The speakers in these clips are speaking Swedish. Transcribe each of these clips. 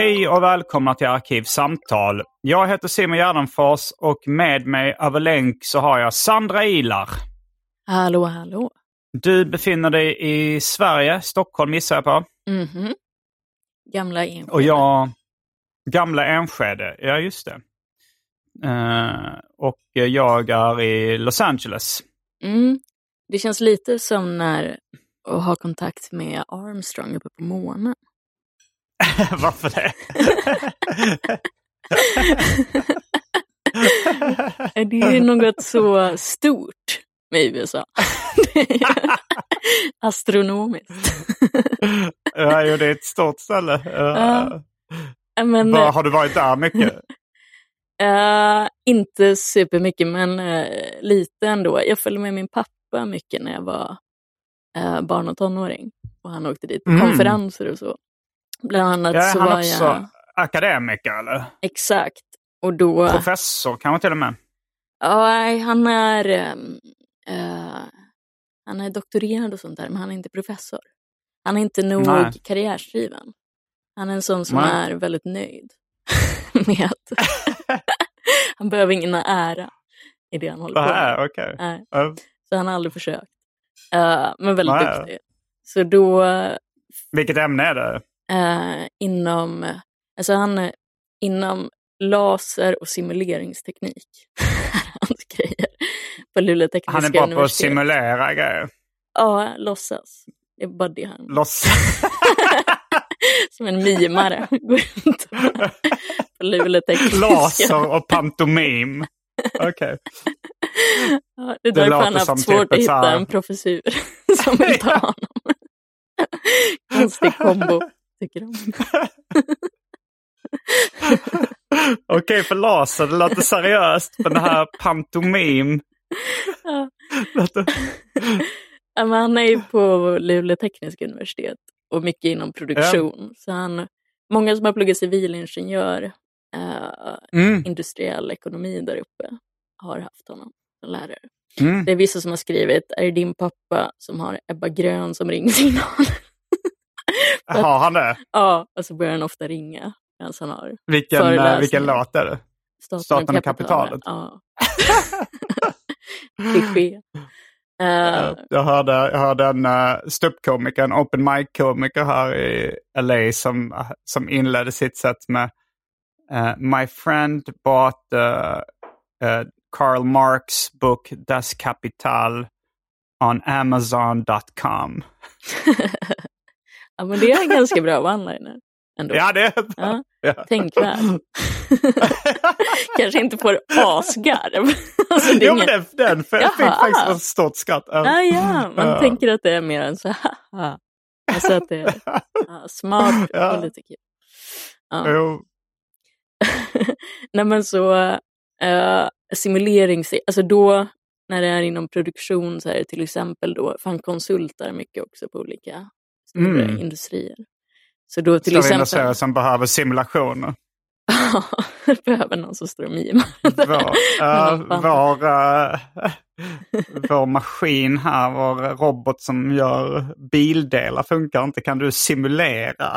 Hej och välkomna till Arkivsamtal. Jag heter Simon Gärdenfors och med mig över länk så har jag Sandra Ilar. Hallå, hallå. Du befinner dig i Sverige, Stockholm gissar jag på. Mhm. Gamla Enskede. Och jag... Gamla Enskede, ja just det. Eh, och jag är i Los Angeles. Mm. Det känns lite som när att ha kontakt med Armstrong uppe på månen. Varför det? Det är något så stort med USA. Astronomiskt. ja, jo, det är ett stort ställe. Uh, Ja, Men, var, har du varit där mycket? eh, inte supermycket, men eh, lite ändå. Jag följde med min pappa mycket när jag var eh, barn och tonåring. Och han åkte dit på Mm. konferenser och så. Bland annat Ja, så han var också jag... akademiker eller? Exakt. Och då... Professor kanske till och med? Ja, han är... eh, han är doktorerad och sånt där, men han är inte professor. Han är inte nog Nej. karriärsdriven. Han är en sån som Nej. är väldigt nöjd med att han behöver ingen ära i det han håller på med. Nej. Ja. Så han har aldrig försökt. Eh, men väldigt Nej. duktig. Så då Vilket ämne är det? Eh, inom, alltså han inom laser och simuleringsteknik. Hans grejer. På Luleå tekniska Han är bra på att simulera grejer. Ja, låtsas. Det är bara det han... Som en mimare. Går runt på Luleå tekniska. Laser och pantomim. Okej. Ja, det är därför han har haft svårt typ att hitta en professur som vill ta honom. Konstig kombo, tycker de. Okej, för laser, det låter seriöst. Men det här pantomim. Ja. Ja, men han är ju på Luleå tekniska universitet och mycket inom produktion. Så han, många som har pluggat civilingenjör, eh, Mm. industriell ekonomi där uppe har haft honom som lärare. Mm. Det är vissa som har skrivit, är det din pappa som har Ebba Grön som ringsignal? Har han det? ja, och så börjar han ofta ringa medan han har Vilken, eh, vilken låt är det? staten, Staten och kapitalet. Ja. Kliché. Eh, Jag hörde, jag hörde en uh, ståuppkomiker, en open mic-komiker här i LA som, som inledde sitt sätt med eh, My friend bought uh, uh, Karl Marx book Das Kapital on Amazon.com. ja, men det är en ganska bra one-liner. Ändå. Ja, det är Ja, ja. Tänkvärd. Kanske inte får asgarv. alltså, det är Jo, men den, den fick faktiskt ett stort skratt. Ja. Ja, man Ja. tänker att det är mer än så här. Alltså att det är ja, smart Ja. och lite kul. Ja. Jo. Nej men så uh, simulering, alltså då när det är inom produktion så är det till exempel då, för han konsultar mycket också på olika stora Mm. industrier. Så då till Större exempel, industrier som behöver simulationer. Ja, behöver någon som står och mimar. Vår, uh, vår, uh, vår maskin här, vår robot som gör bildelar funkar inte. Kan du simulera?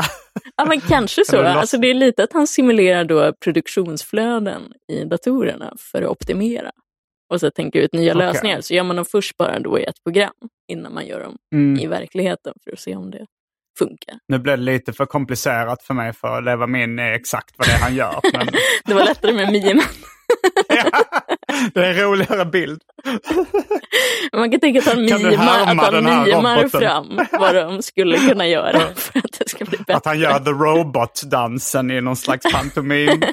Ja, men kanske så. Alltså, det är lite att han simulerar då produktionsflöden i datorerna för att optimera. Och så tänker ut nya okay. lösningar. Så gör man dem först bara då i ett program innan man gör dem mm. i verkligheten för att se om det funkar. Nu blev det lite för komplicerat för mig för att leva mig in i exakt vad det är han gör. Men... det var lättare med mimen. ja, det är en roligare bild. Man kan tänka att han, mima, att han mimar fram vad de skulle kunna göra för att det ska bli bättre. Att han gör the robot-dansen i någon slags pantomim.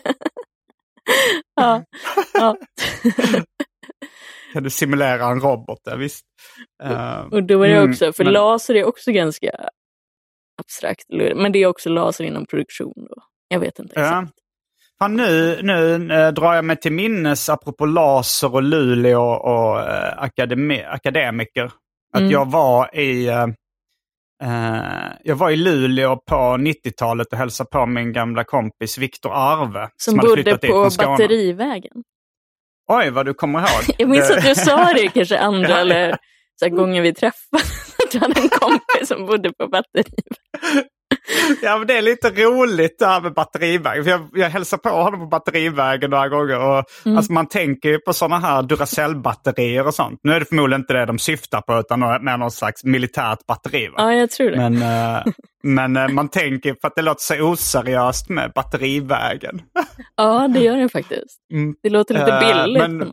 ja, ja. kan du simulera en robot? Ja, visst. Uh, och då är det mm, också, för men... laser är också ganska abstrakt. Men det är också laser inom produktion. Då. Jag vet inte exakt. Ja. Fan, nu, nu äh, drar jag mig till minnes, apropå laser och Luleå och äh, akademi, akademiker, att mm. jag var i äh, jag var i Luleå på 90-talet och hälsade på min gamla kompis Viktor Arve. Som, som bodde på Batterivägen. Oj, vad du kommer ihåg. jag minns att du sa det kanske andra eller så gånger vi träffades. Du hade en kompis som bodde på Batterivägen. Ja, men det är lite roligt det här med batterivägen. För jag, jag hälsar på honom på batterivägen några gånger. Och, mm. alltså, man tänker ju på sådana här Duracell-batterier och sånt. Nu är det förmodligen inte det de syftar på utan med någon slags militärt batteri. Va? Ja, jag tror det. Men, äh, men äh, man tänker för att det låter så oseriöst med batterivägen. Ja, det gör det faktiskt. Mm. Det låter lite billigt. Äh, men...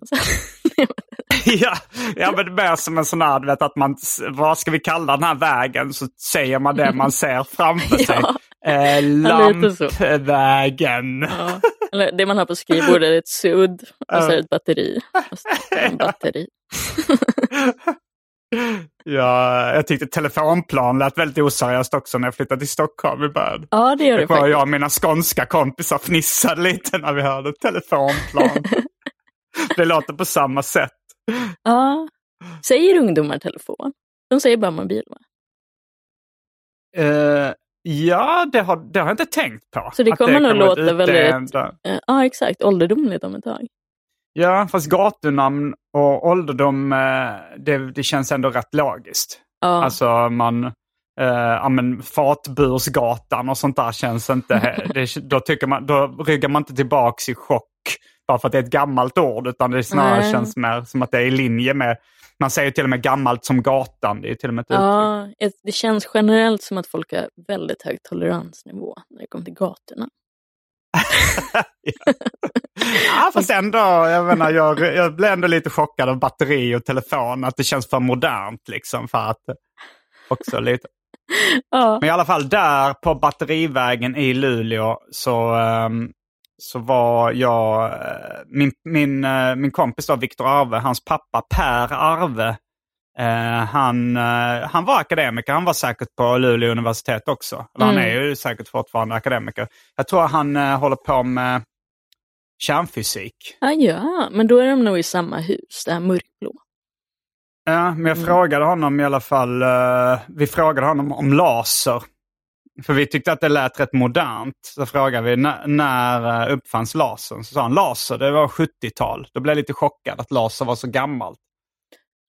ja, ja, men mer som en sån här, vet, att man, vad ska vi kalla den här vägen? Så säger man det man ser framför sig. Eh, lampvägen. Ja. Eller det man har på skrivbordet är ett sudd och så är det ett batteri. En batteri. ja, jag tyckte telefonplan lät väldigt oseriöst också när jag flyttade till Stockholm i början. Ja, det gör det faktiskt. Jag och mina skånska kompisar fnissade lite när vi hörde telefonplan. det låter på samma sätt. Ja. Säger ungdomar telefon? De säger bara mobil va? Uh, ja, det har, det har jag inte tänkt på. Så det kommer nog låta väldigt, uh, ja exakt, ålderdomligt om ett tag. Ja, fast gatunamn och ålderdom, uh, det, det känns ändå rätt logiskt. Ja. Alltså man, uh, ja men Fatbursgatan och sånt där känns inte, det, då, tycker man, då ryggar man inte tillbaks i chock bara för att det är ett gammalt ord, utan det snarare Nej. känns mer som att det är i linje med man säger till och med gammalt som gatan. Det är till och med ett Ja, uttryck. det känns generellt som att folk har väldigt hög toleransnivå när det kommer till gatorna. ja. ja, fast ändå, jag, menar, jag, jag blev ändå lite chockad av batteri och telefon, att det känns för modernt liksom för att också lite. Ja. Men i alla fall där på Batterivägen i Luleå så um, så var jag, eh, min, min, eh, min kompis då, Viktor Arve, hans pappa Per Arve, eh, han, eh, han var akademiker. Han var säkert på Luleå universitet också. Mm. Han är ju säkert fortfarande akademiker. Jag tror han håller på med kärnfysik. Ah, ja, men då är de nog i samma hus, det här mörkblå. Ja, men jag mm. frågade honom i alla fall, vi frågade honom om laser. För vi tyckte att det lät rätt modernt. Så frågade vi när, när eh, uppfanns lasern? Så sa han laser, det var 70-tal. Då blev jag lite chockad att laser var så gammalt.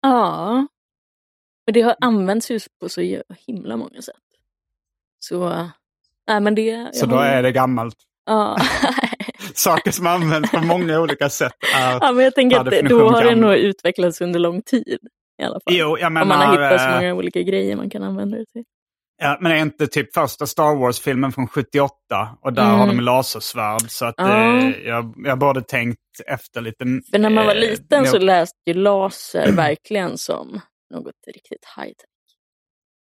Ja, och det har använts just på så himla många sätt. Så, nej men det... Så då har... är det gammalt? Ja. Saker som används på många olika sätt är Ja, men jag tänker att då har det nog utvecklats under lång tid. I alla fall. Jo, jag menar, Om man har hittat så många olika grejer man kan använda det till. Ja, men är inte typ första Star Wars-filmen från 78 och där mm. har de lasersvärd. Så att ja. eh, jag, jag borde tänkt efter lite. För när man var eh, liten så läste ju laser verkligen som något riktigt high-tech.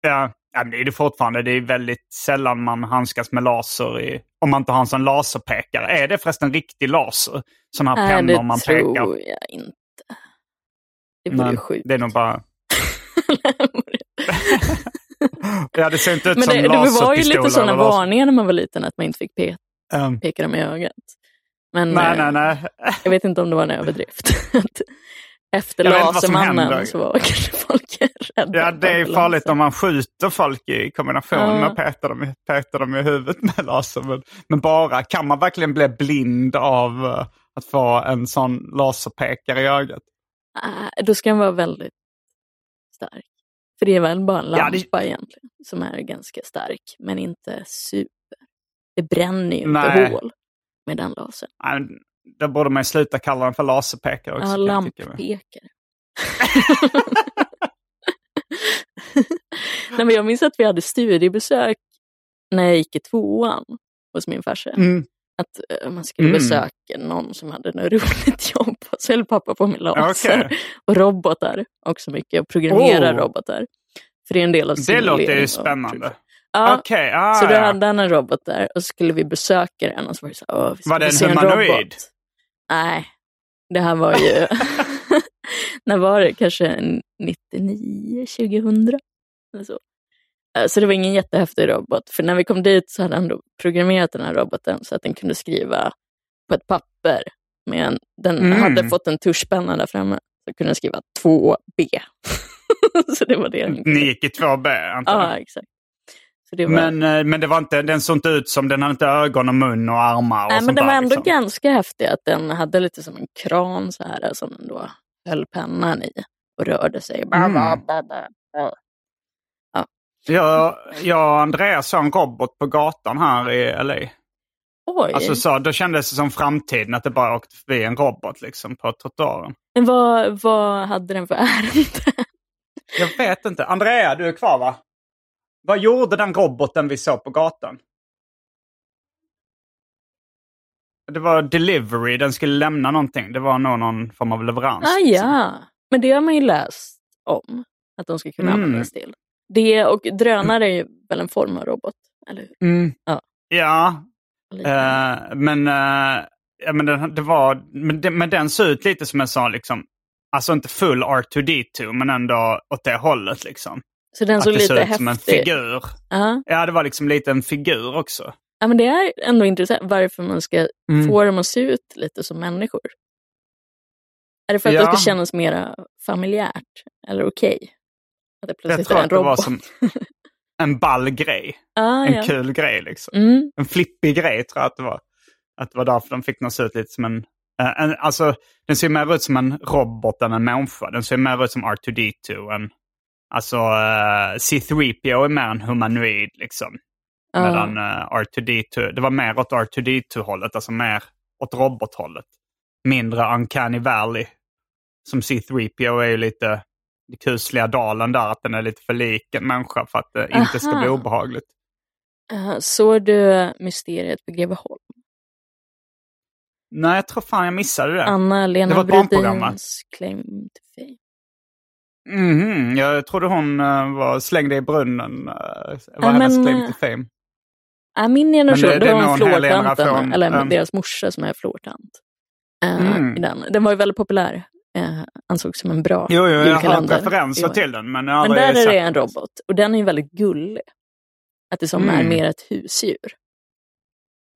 Ja, ja det är det fortfarande. Det är väldigt sällan man handskas med laser i, om man inte har en sån laserpekare. Är det förresten riktig laser? Sådana här Nej, pennor man pekar? Det tror jag inte. Det vore ju sjukt. Det är nog bara... ja, det ser inte ut Men som det, det var ju lite sådana varningar när man var liten att man inte fick pe um. peka dem i ögat. Men nej, nej, nej. jag vet inte om det var en överdrift. Efter Lasermannen så var kanske folk Ja, det är farligt om man skjuter folk i kombination ja. med att peta dem, peta dem i huvudet med laser. Men, men, bara, kan man verkligen bli blind av uh, att få en sån laserpekare i ögat? Uh, då ska den vara väldigt stark. För det är väl bara en lampa ja, det... egentligen som är ganska stark, men inte super. Det bränner ju inte hål med den lasern. Nej, då borde man sluta kalla den för laserpekare också. Ja, lamppekare. Nej, men jag minns att vi hade studiebesök när jag gick i tvåan hos min farsa. Mm. Att uh, man skulle mm. besöka någon som hade något roligt jobb. Så höll pappa på med laser okay. och robotar också mycket. Och programmera oh. robotar. För det är en del av Det låter ju spännande. Ja, okay. ah, så då ja. hade han en robot där och så skulle vi besöka den och så var det så Åh, vi Var det en humanoid? En Nej, det här var ju... när var det? Kanske 99, 2000? Eller så. Eh, så det var ingen jättehäftig robot. För när vi kom dit så hade han programmerat den här roboten så att den kunde skriva på ett papper. Men den mm. hade fått en tuschpenna där framme. Så kunde den skriva 2B. så det var det. Ni gick i 2B antar jag? Ja, exakt. Var... men, eh, men det var inte, den såg inte ut som, den hade inte ögon och mun och armar och Nej, sånt men den var ändå liksom. ganska häftig. Att den hade lite som en kran så här som den då höll pennan i och rörde sig. Mm. Ja. Jag, jag och Andreas såg en robot på gatan här i LA. Oj. Alltså så, då kändes det som framtiden att det bara åkte förbi en robot liksom på trottoaren. Men vad, vad hade den för ärende? Jag vet inte. Andrea, du är kvar va? Vad gjorde den roboten vi såg på gatan? Det var delivery, den skulle lämna någonting. Det var nog någon form av leverans. Ah, ja, men det har man ju läst om. Att de ska kunna mm. användas till. Det och drönare är ju väl en form av robot, eller hur? Mm. Ja. ja. Uh, men, uh, ja, men, det, det var, men, det, men den såg ut lite som en sån, liksom, alltså inte full R2D2, men ändå åt det hållet. Liksom. Så den såg lite häftig ut som en figur. Uh-huh. Ja, det var liksom lite en figur också. Ja, men det är ändå intressant varför man ska mm. få dem att se ut lite som människor. Är det för att ja. det ska kännas mer familjärt eller okej? Okay? Det plötsligt Jag tror är en att det var som en ball grej. Ah, en ja. kul grej liksom. Mm. En flippig grej tror jag att det var. Att det var därför de fick den se ut lite som en... Uh, en alltså, den ser mer ut som en robot än en människa. Den ser mer ut som R2D2 än Alltså uh, C3PO är mer en humanoid liksom. Uh. Medan uh, R2D2, det var mer åt R2D2-hållet, alltså mer åt robothållet. Mindre Uncanny Valley. Som C3PO är ju lite kusliga dalen där, att den är lite för lik en människa för att det Aha. inte ska bli obehagligt. Uh, såg du Mysteriet på Greveholm? Nej, jag tror fan jag missade det. Anna-Lena Brodins Claim to Fame. Mm, jag trodde hon uh, var slängd i brunnen. Uh, var ja, hennes men, claim to fame. Ja, min generation, det, det, det var flårtanten, eller um, deras morsa som är flårtant. Uh, mm. den. den var ju väldigt populär. Uh, ansågs som en bra Jo, jo jag har referenser till den. Men, men där är det en robot och den är ju väldigt gullig. Att det som mm. är mer ett husdjur.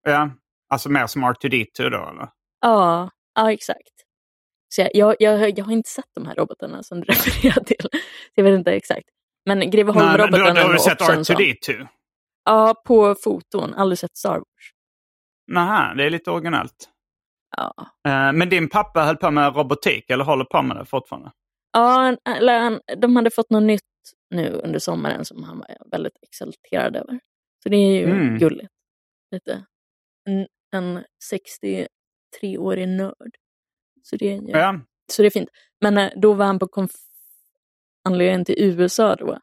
Ja, alltså mer som R2D2 då eller? Ja, ja exakt. Så jag, jag, jag, jag, har inte sett de här robotarna som du refererar till. Jag vet inte exakt. Men Greveholm-roboten är Har du sett R2D2? Ja, på foton. Aldrig sett Star Wars. Nej, det är lite originellt. Ja. Uh, men din pappa höll på med robotik eller håller på med det fortfarande? Ja, eller han, de hade fått något nytt nu under sommaren som han var väldigt exalterad över. Så det är ju mm. gulligt. Lite. En, en 63-årig nörd så det, är, ja. så det är fint. Men eh, då var han på konf- anledningen till USA då,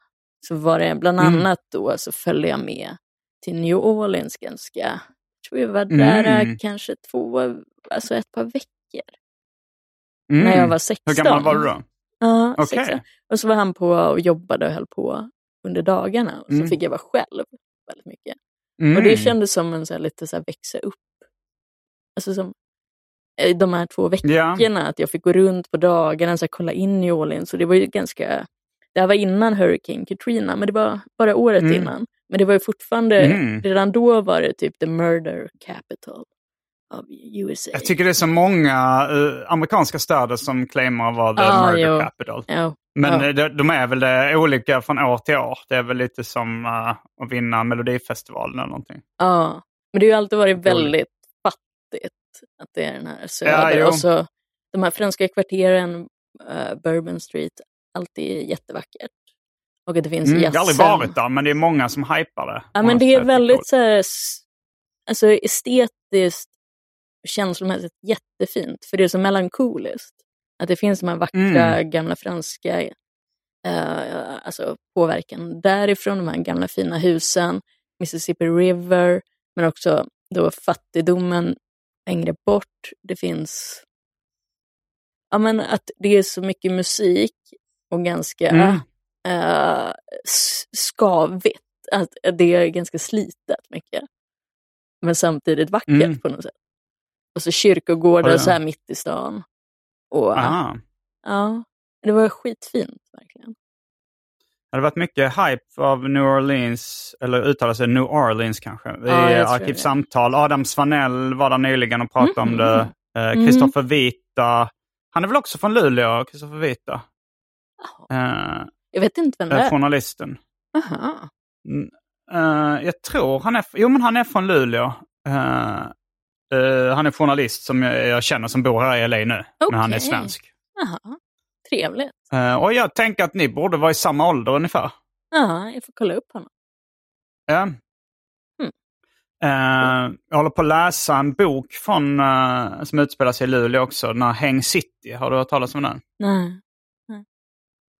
så var det bland mm. annat då så följde jag med till New Orleans ganska, tror jag var där mm. kanske två, alltså ett par veckor. Mm. När jag var 16. Hur gammal var du då? Ja, okay. 16. Och så var han på och jobbade och höll på under dagarna. Och så mm. fick jag vara själv väldigt mycket. Och det mm. kändes som en så här, lite så här, växa upp. Alltså som, Eh, de här två veckorna. Yeah. Att jag fick gå runt på dagarna och kolla in New Orleans. Så det var ju ganska... Det här var innan Hurricane Katrina, men det var bara året mm. innan. Men det var ju fortfarande, mm. redan då var det typ the murder capital av USA. Jag tycker det är så många uh, amerikanska städer som claimar att vara the ah, murder jo. capital. Jo. Men ja. de, de, är väl det olika från år till år. Det är väl lite som uh, att vinna Melodifestivalen eller någonting. Ja, men det har ju alltid varit väldigt fattigt att det är den här söder. Ja, och så de här franska kvarteren, uh, Bourbon Street, alltid jättevackert. Och att det finns mm, Jag har aldrig varit där, men det är många som hypar det. Ja, men det är väldigt så här, alltså, estetiskt känslomässigt jättefint. För det är så melankoliskt. Att det finns de här vackra mm. gamla franska uh, alltså, påverkan därifrån, de här gamla fina husen, Mississippi River, men också då fattigdomen längre bort. Det finns ja, men att det är så mycket musik och ganska mm. Uh, skavigt. Att det är ganska slitet mycket. Men samtidigt vackert mm. på något sätt. Och så kyrkogårdar oh, ja. så här mitt i stan. Och, ja, det var skitfint verkligen. Det har varit mycket hype av New Orleans, eller uttalar sig New Orleans kanske, i ja, Arkivsamtal. Adam Svanell var där nyligen och pratade mm. om det. Kristoffer mm. Vita, han är väl också från Luleå, Kristoffer Vita? Uh, jag vet inte vem det är. Journalisten. Aha. Uh, jag tror han är, jo men han är från Luleå. Uh, Uh, han är journalist som jag, jag, känner som bor här i LA nu. Okay. Men han är svensk. Aha. Trevligt. Och jag tänker att ni borde vara i samma ålder ungefär. Ja, jag får kolla upp honom. Ja. Mm. Jag håller på att läsa en bok från, som utspelar sig i Luleå också, den här Häng City. Har du hört talas om den? Nej. Nej.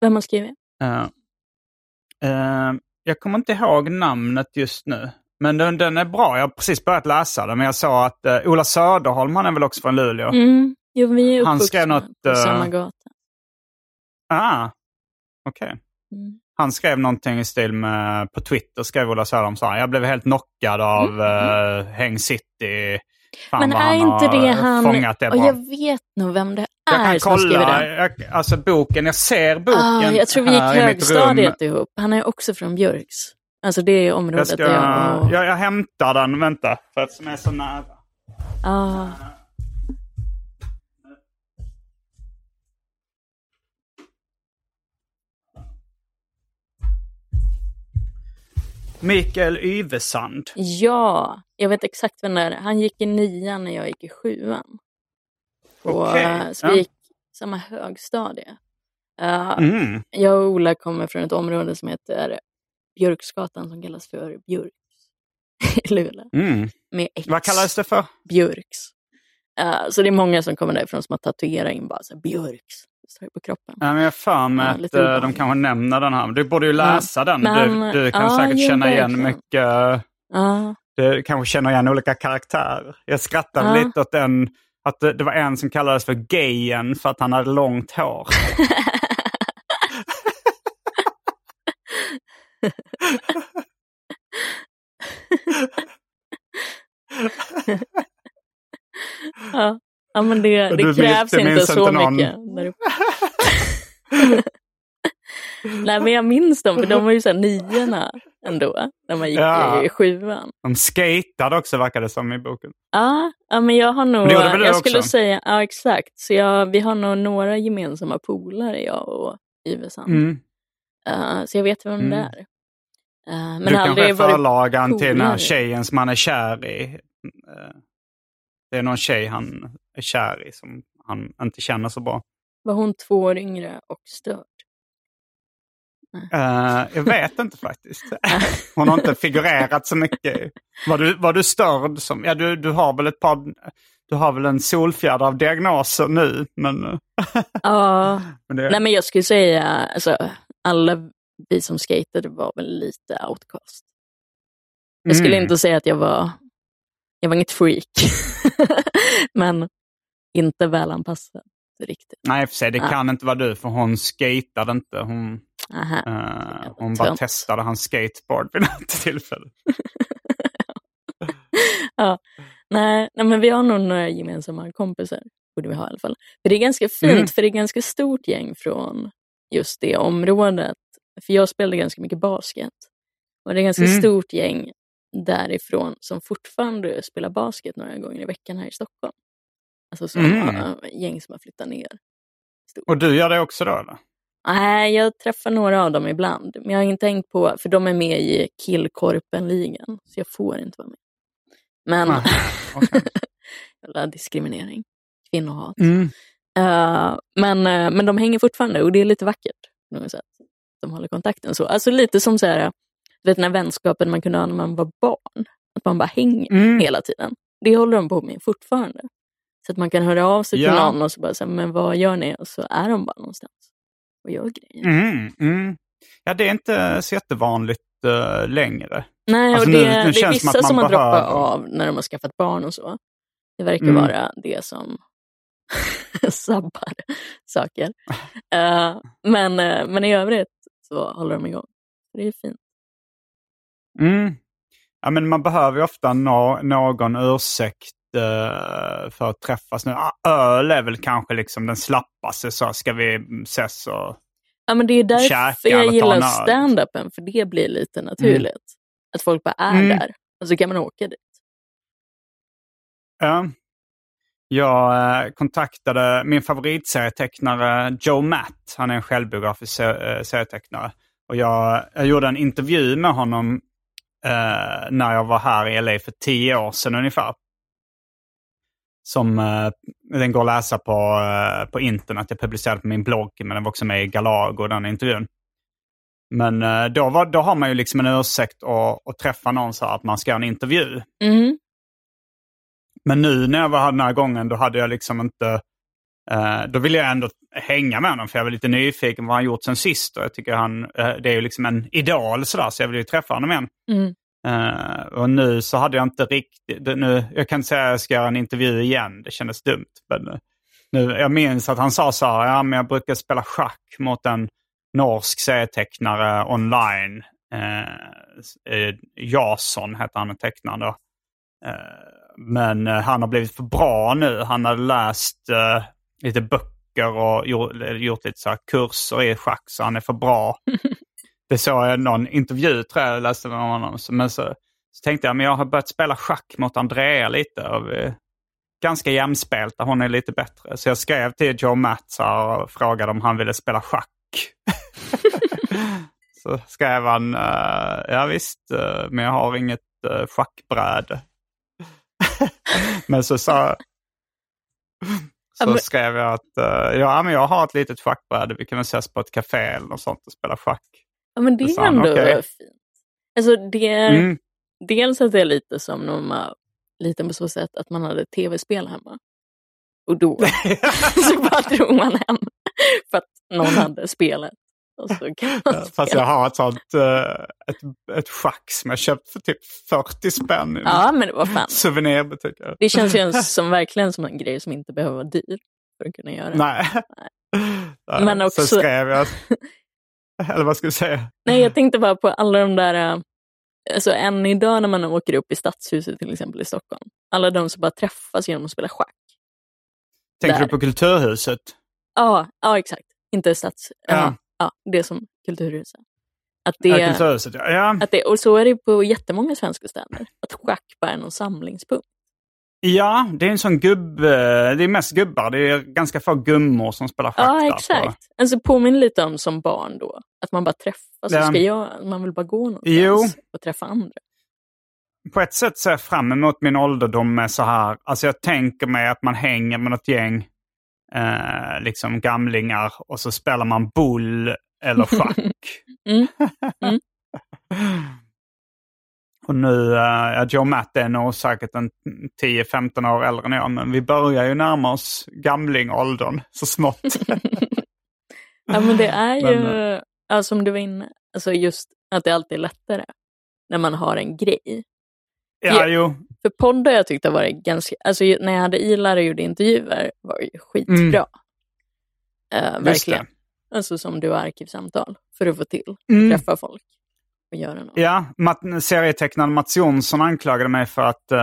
Vem har skrivit? Jag kommer inte ihåg namnet just nu. Men den, den är bra. Jag har precis börjat läsa den. Men jag sa att uh, Ola Söderholm, han är väl också från Luleå? Mm. Jo, vi är han skrev något, på uh, samma gata. Ah, okej. Okay. Mm. Han skrev någonting i stil med, på Twitter skrev Ola Söderholm så här, jag blev helt knockad av mm. uh, Häng City. Fan Men är inte det han, och jag vet nog vem det jag som kolla. Jag, alltså boken, jag ser boken ah, Jag tror vi gick högstadiet ihop. Han är också från Björks. Alltså det är området jag ska, där jag... Och... jag... Jag hämtar den, vänta, för att som är så nära. Ah. Mikael Yvesand. Ja, jag vet exakt vem det är. Han gick i nian när jag gick i sjuan. På, okay. Så vi gick samma högstadie. Uh, mm. Jag och Ola kommer från ett område som heter Björksgatan som kallas för Björks i Luleå. Mm. Med X. Vad kallades det för? Björks. Uh, så det är många som kommer därifrån som har tatuerat in bara så här, Björks. på kroppen. Ja, men jag för mig att uh, de kanske nämner den här. Du borde ju läsa ja, den. Men, du, du, kan uh, säkert känna igen verkligen. mycket. Du kanske känner igen olika karaktärer. Jag skrattade lite åt den, att det, det var en som kallades för Gayen för att han hade långt hår. ja. ja, men det, det krävs inte så inte mycket. Nej, men jag minns dem, för de var ju så niorna ändå, när man gick ja. i sjuan. De skatade också, verkar det som i boken. Ja, ja men jag har nog, jag skulle säga, ja exakt, så jag, vi har nog några gemensamma polare, jag och Yvesand. Mm. Uh, så jag vet vem mm. det är. Uh, men du kanske är förlagan till den här tjejen som han är kär i. Uh, det är någon tjej han är kär i som han inte känner så bra. Var hon två år yngre och störd? Uh, jag vet inte faktiskt. Hon har inte figurerat så mycket. Var du, var du störd? Som, ja, du, du har väl ett par... Du har väl en solfjäder av diagnoser nu, men... ja, men det... nej men jag skulle säga, alltså, alla vi som skatade var väl lite outcast. Jag skulle mm. inte säga att jag var, jag var inget freak, men inte välanpassad riktigt. Nej, för sig, det ja. kan inte vara du, för hon skatade inte. Hon, uh, hon bara testade hans skateboard vid något tillfälle. ja. nej, nej, men vi har nog några gemensamma kompisar, borde vi ha i alla fall. För det är ganska fint, mm. för det är ganska stort gäng från just det området. För jag spelade ganska mycket basket. Och det är ganska mm. stort gäng därifrån som fortfarande spelar basket några gånger i veckan här i Stockholm. Alltså som mm. gäng som har flyttat ner. Stort. Och du gör det också då eller? Nej, jag träffar några av dem ibland. Men jag har inte tänkt på, för de är med i Killkorpen-ligan, så jag får inte vara med. Men, ah, okay. diskriminering, kvinnohat. Mm. Uh, men, uh, men de hänger fortfarande och det är lite vackert på något sätt. De håller kontakten så. Alltså lite som så här, du vet den här vänskapen man kunde ha när man var barn. Att man bara hänger mm. hela tiden. Det håller de på med fortfarande. Så att man kan höra av sig ja. till någon och så bara säga, men vad gör ni? Och så är de bara någonstans och gör grejer. Mm, mm. Ja, det är inte så jättevanligt uh, längre. Nej, alltså, och det, nu, nu det är vissa som, som har behöver... av när de har skaffat barn och så. Det verkar mm. vara det som sabbar saker. Uh, men, uh, men i övrigt så håller de igång. Det är fint. Mm. Ja, men man behöver ju ofta no någon ursäkt för att träffas. Nu, ah, öl är väl kanske liksom den slappaste, så ska vi ses och Ja, men det är därför jag gillar stand-upen, för det blir lite naturligt. Mm. Att folk bara är mm. där och så kan man åka dit. Ja. Jag eh, kontaktade min favoritserietecknare Joe Matt. Han är en självbiografisk eh, serietecknare. Och jag, jag gjorde en intervju med honom eh, när jag var här i LA för tio år sedan ungefär. Som eh, den går att läsa på, eh, på internet. Jag publicerade på min blogg, men den var också med i Galago, den intervjun. Men eh, då, var, då har man ju liksom en ursäkt att, att träffa någon så att man ska göra en intervju. Mm. Men nu när jag var här den här gången, då hade jag liksom inte... Då ville jag ändå hänga med honom, för jag var lite nyfiken på vad han gjort sen sist. Och jag tycker han, det är ju liksom en idol sådär, så jag vill ju träffa honom igen. Mm. Uh, och nu så hade jag inte riktigt, nu, jag kan inte säga att jag ska göra en intervju igen, det kändes dumt. Men nu, jag minns att han sa så här, ja men jag brukar spela schack mot en norsk serietecknare online. Uh, Jason heter han, tecknaren då. men han har blivit för bra nu. Han har läst lite böcker och gjort, gjort lite så kurser i schack, så han är för bra. Det såg jag någon intervju tror jag, jag läste med honom. Men så, så tänkte jag, men jag har börjat spela schack mot Andrea lite. Och vi, ganska jämspelta, hon är lite bättre. Så jag skrev till Joe Matts och frågade om han ville spela schack. så skrev han, uh, ja visst, uh, men jag har inget schackbräde. men så sa så skrev jag att ja, men jag har ett litet schackbräde, vi kan ses på ett café eller något sånt och spela schack. Ja, men det är ändå okay. fint. Alltså det, mm. Dels att det är lite som när man liten på så sätt att man hade tv-spel hemma. Och då så bara drog man hem för att någon hade spelet. Man Fast jag har ett sånt uh, ett, ett schack som jag köpt för typ 40 spänn. Ja, men det var fan. Souvenirbutik. Det känns ju som, verkligen som en grej som inte behöver vara dyr för att kunna göra. Nej. Nej. Men också... Så skrev jag Eller vad ska du säga? Nej, jag tänkte bara på alla de där, äh, alltså än idag när man åker upp i Stadshuset till exempel i Stockholm. Alla de som bara träffas genom att spela schack. Tänker där. du på Kulturhuset? Ja, ja exakt. Inte Stads... Ja. Ja, det som Kulturhuset. Att det, ja, Kulturhuset, ja. Att det, och så är det på jättemånga svenska städer. Att schack bara är någon samlingspunkt. Ja, det är en sån gubb... Det är mest gubbar. Det är ganska få gummor som spelar schack. Ja, exakt. På. Alltså påminner lite om som barn då. Att man bara träffas. Ja. Ska jag, man vill bara gå någonstans jo. och träffa andra. På ett sätt ser jag fram emot min ålderdom med så här. Alltså jag tänker mig att man hänger med något gäng eh, liksom gamlingar och så spelar man bull eller schack. mm. Mm. Och nu, uh, Joe Matt är nog säkert en 10-15 år äldre än jag, men vi börjar ju närma oss gamlingåldern så smått. ja men det är ju, men, uh, ja, som du var inne, alltså just att det alltid är lättare när man har en grej. Ja, jag, jo. För poddar jag tyckte var ganska, alltså när jag hade Ilar och gjorde intervjuer var ju skitbra. Mm. Uh, verkligen. Alltså som du har arkivsamtal för att få till, mm. träffa folk göra något. Ja, serietecknaren Mats Jonsson anklagade mig för att uh,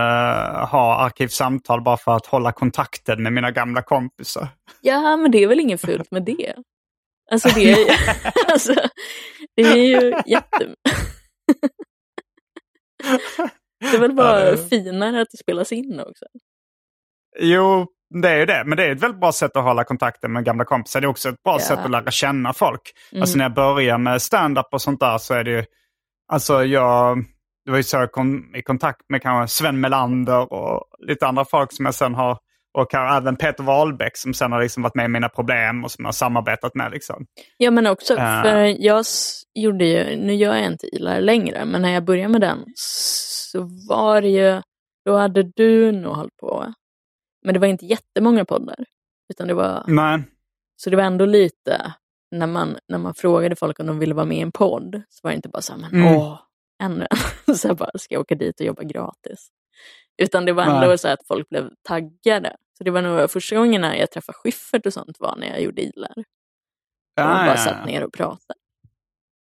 ha arkivsamtal bara för att hålla kontakten med mina gamla kompisar. Ja, men det är väl inget fult med det. Alltså det är, alltså, det är ju jätte... Det är väl bara finare att det spelas in också? Jo, det är ju det. Men det är ett väldigt bra sätt att hålla kontakten med gamla kompisar. Det är också ett bra ja. sätt att lära känna folk. Mm. Alltså när jag började med stand-up och sånt där så är det ju... Alltså jag... Det var ju så jag kom i kontakt med kanske Sven Melander och lite andra folk som jag sen har och även Peter Wahlbeck som sen har liksom varit med i Mina Problem och som jag har samarbetat med. Liksom. Ja men också, uh, för jag gjorde ju, nu gör jag inte Ilar längre, men när jag började med den så var det ju, då hade du nog hållit på, men det var inte jättemånga poddar. Utan det var, Nej. Så det var ändå lite, när man, när man frågade folk om de ville vara med i en podd, så var det inte bara så här, men mm. åh, ännu en. så bara, ska jag åka dit och jobba gratis? Utan det var ändå Nej. så att folk blev taggade. Så det var nog första gången när jag träffade Schyffert och sånt var när jag gjorde ilar. Och ah, bara ja. satt ner och pratade.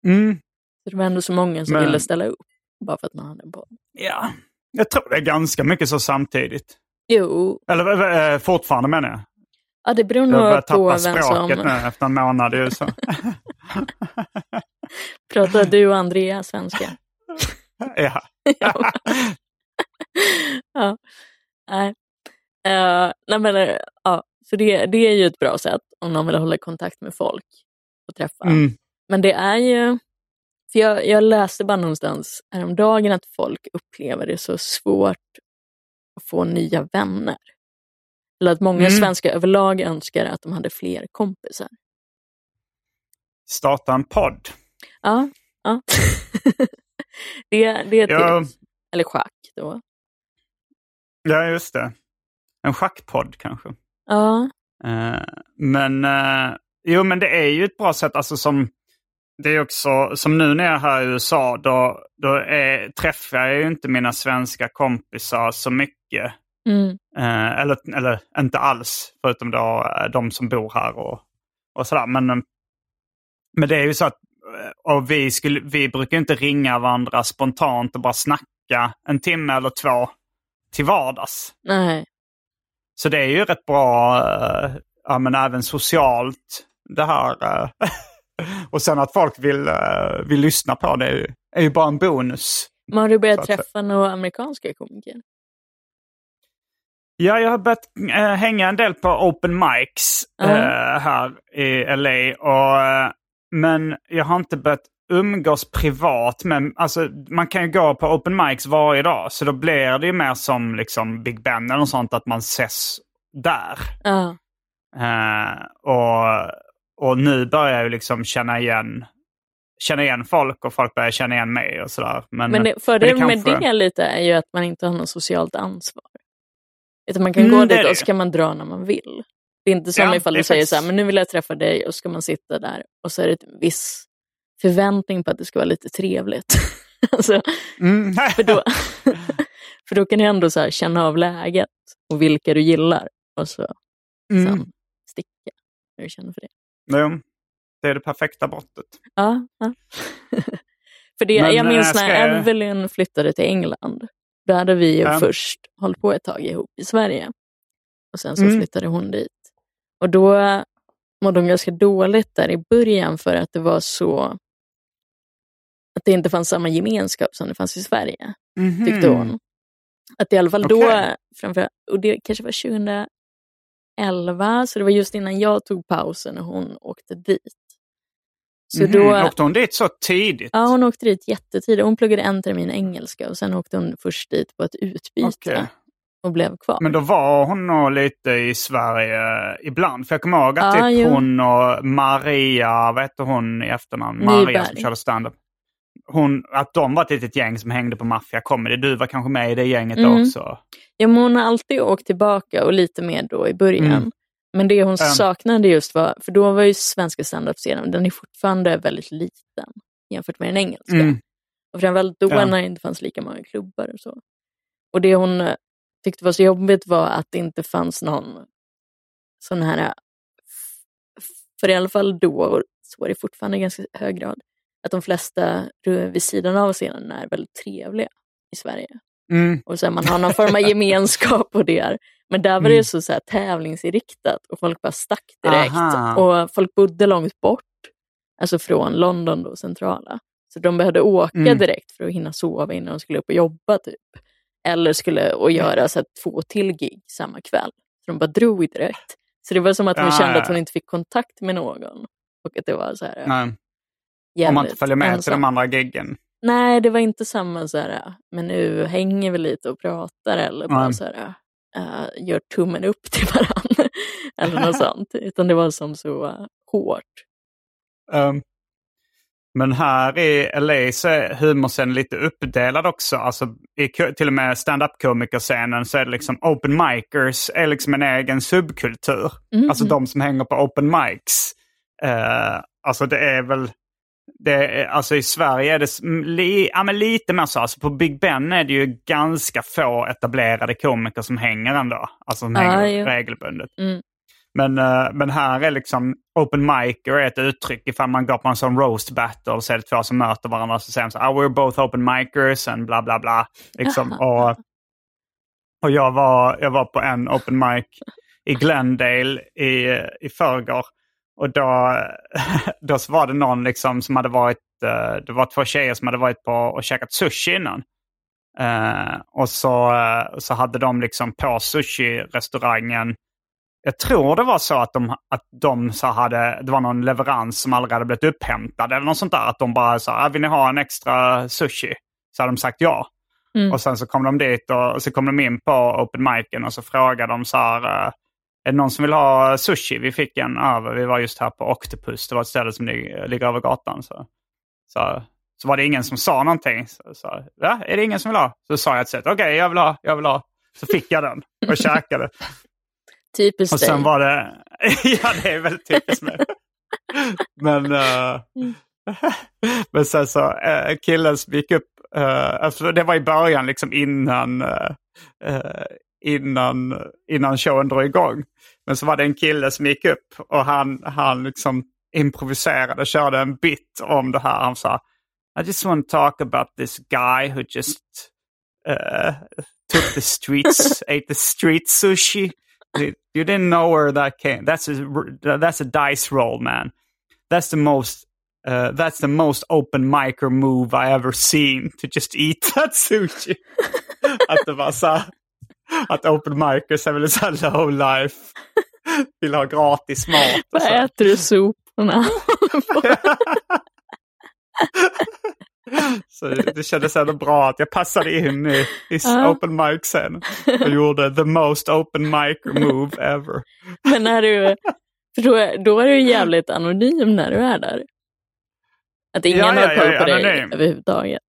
Mm. Så det var ändå så många som Men... ville ställa upp. Bara för att man hade en podd. Ja, jag tror det är ganska mycket så samtidigt. Jo. Eller äh, fortfarande menar jag. Ja, det beror nog på vem som... Jag språket nu efter en månad i USA. Pratar du och Andrea svenska? ja. ja. Nej. Uh, nej men, uh, ja. Så det, det är ju ett bra sätt om någon vill hålla kontakt med folk och träffa. Mm. Men det är ju, för jag, jag läste bara någonstans häromdagen att folk upplever det så svårt att få nya vänner. Eller att många mm. svenskar överlag önskar att de hade fler kompisar. Starta en podd. Ja, ja. det, det är ja. tips. Eller schack då. Ja, just det. En schackpodd kanske. Ja. Uh, men, uh, jo men det är ju ett bra sätt, alltså som, det är också, som nu när jag är här i USA, då, då är, träffar jag ju inte mina svenska kompisar så mycket. Mm. Uh, eller, eller inte alls, förutom då de som bor här och, och sådär. Men, men det är ju så att och vi, skulle, vi brukar inte ringa varandra spontant och bara snacka en timme eller två till vardags. Nej. Så det är ju rätt bra, äh, ja, men även socialt det här. Äh, och sen att folk vill, äh, vill lyssna på det är ju, är ju bara en bonus. Men har du börjat träffa några amerikanska komiker? Ja, jag har börjat äh, hänga en del på open mics -huh. äh, här i LA. Och, äh, men jag har inte börjat umgås privat med, alltså man kan ju gå på open mics varje dag så då blir det ju mer som liksom Big Ben eller något sånt att man ses där. Uh. Uh, och, och nu börjar jag ju liksom känna igen känna igen folk och folk börjar känna igen mig och sådär. Men, men det, fördelen med det lite är ju att man inte har något socialt ansvar. Utan man kan mm, gå dit och så kan man dra när man vill. Det är inte som ja, ifall du säger så här, men nu vill jag träffa dig och så ska man sitta där och så är det en viss förväntning på att det ska vara lite trevligt. alltså, mm. för, då, för då kan du ändå så känna av läget och vilka du gillar och så mm. sen sticka när du känner för det. Ja, det är det perfekta brottet. Ja, ja. för det, Men, jag minns när jag... Evelyn flyttade till England. Då hade vi ja. först hållit på ett tag ihop i Sverige. Och sen så mm. flyttade hon dit. Och då mådde hon ganska dåligt där i början för att det var så att det inte fanns samma gemenskap som det fanns i Sverige, mm -hmm. tyckte hon. Att i alla fall okay. då, framför, och det kanske var 2011, så det var just innan jag tog pausen och hon åkte dit. Så mm då, åkte hon dit så tidigt? Ja, hon åkte dit jättetidigt. Hon pluggade en termin engelska och sen åkte hon först dit på ett utbyte. Okay. Och blev kvar. Men då var hon nog lite i Sverige ibland. För jag kommer ihåg att ja, typ hon och Maria, vad heter hon i efternamn? Maria Nyberg. som körde standup hon, att de var ett litet gäng som hängde på Mafia Comedy. Du var kanske med i det gänget mm. också? Ja, men hon har alltid åkt tillbaka och lite mer då i början. Mm. Men det hon um. saknade just var, för då var ju svenska standup-scenen, den är fortfarande väldigt liten jämfört med den engelska. Mm. Och framförallt då ja. när det inte fanns lika många klubbar och så. Och det hon eh, tyckte var så jobbigt var att det inte fanns någon sån här, för i alla fall då, så var det fortfarande i ganska hög grad, att de flesta vid sidan av scenen är väldigt trevliga i Sverige. Mm. Och så här, man har någon form av gemenskap och det är. Men där var det mm. så, så här, tävlingsinriktat och folk bara stack direkt. Aha. Och folk bodde långt bort, alltså från London då, centrala. Så de behövde åka mm. direkt för att hinna sova innan de skulle upp och jobba. typ. Eller skulle och göra så här, två till gig samma kväll. Så de bara drog direkt. Så det var som att hon ja, kände att hon inte fick kontakt med någon. Och att det var så här... Nej. Om man inte följer med ensam. till de andra giggen. Nej, det var inte samma så här, men nu hänger vi lite och pratar eller bara så här, uh, gör tummen upp till varandra. eller något sånt. Utan det var som så uh, hårt. Um, men här i LA så är humorscenen lite uppdelad också. Alltså, i, till och med stand-up-komikerscenen så är det liksom open micers är liksom en egen subkultur. Mm. Alltså de som hänger på open mics. Uh, alltså det är väl det, alltså i Sverige är det li, ja, men lite mer så. Alltså på Big Ben är det ju ganska få etablerade komiker som hänger ändå. Alltså som ah, hänger ja. regelbundet. Mm. Men, uh, men här är liksom open micer är ett uttryck. Ifall man går på en sån roast battle så är det två som möter varandra och så säger de så ah, we're both open micers and bla bla bla. Liksom. och och jag, var, jag var på en open mic i Glendale i, i förrgår. Och då, då var det någon liksom som hade varit, uh, det var två tjejer som hade varit på och käkat sushi innan. Uh, och så, uh, så hade de liksom på sushi-restaurangen, jag tror det var så att de, att de så hade, det var någon leverans som aldrig hade blivit upphämtad eller något sånt där. Att de bara sa, ah, vill ni ha en extra sushi? Så hade de sagt ja. Mm. Och sen så kom de dit och, och så kom de in på open micen och så frågade de så här, är det någon som vill ha sushi? Vi fick en över. Vi var just här på Octopus. Det var ett ställe som ligger över gatan. Så, så, så var det ingen som sa någonting. Så, så, ja, är det ingen som vill ha? Så sa jag ett sätt. Okej, okay, jag vill ha, jag vill ha. Så fick jag den och käkade. Typiskt Och sen dig. var det... ja, det är väldigt typiskt mig. Men, uh, men sen så uh, killen som gick upp, uh, det var i början liksom innan, uh, innan, innan showen drog igång. Men så var det en kille som gick upp och han, han liksom improviserade, körde en bit om det här. Han sa I just want to talk about this guy who just uh, took the streets, ate the street sushi. You didn't know where that came. That's a, that's a dice roll, man. That's the most uh, that's the most open micer move I ever seen to just eat that sushi. att det var så här att open micers är väl så low life. Vill ha gratis mat. Vad äter du soporna? så det, det kändes ändå bra att jag passade in i, i uh. open mic-scenen. Och gjorde the most open mic move ever. Men när du, då, då är du jävligt anonym när du är där. Att ingen ja, har koll på dig överhuvudtaget.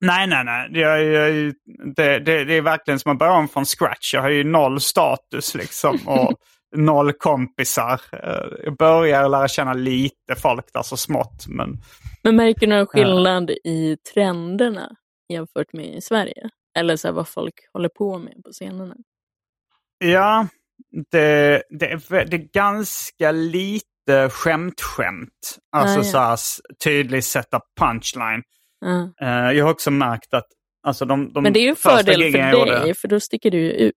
Nej, nej, nej. Jag, jag, det, det, det, är verkligen som att börja om från scratch. Jag har ju noll status liksom. Och noll kompisar. Eh, jag börjar lära känna lite folk där så smått. Men, men märker du någon skillnad äh, i trenderna jämfört med i Sverige? Eller så vad folk håller på med på scenerna? Ja, det, det, är, det är ganska lite skämt-skämt. Alltså ah, ja. så här, tydlig setup punchline. Uh, jag har också märkt att alltså de, de Men det är ju en fördel för dig, gjorde... för då sticker du ju ut.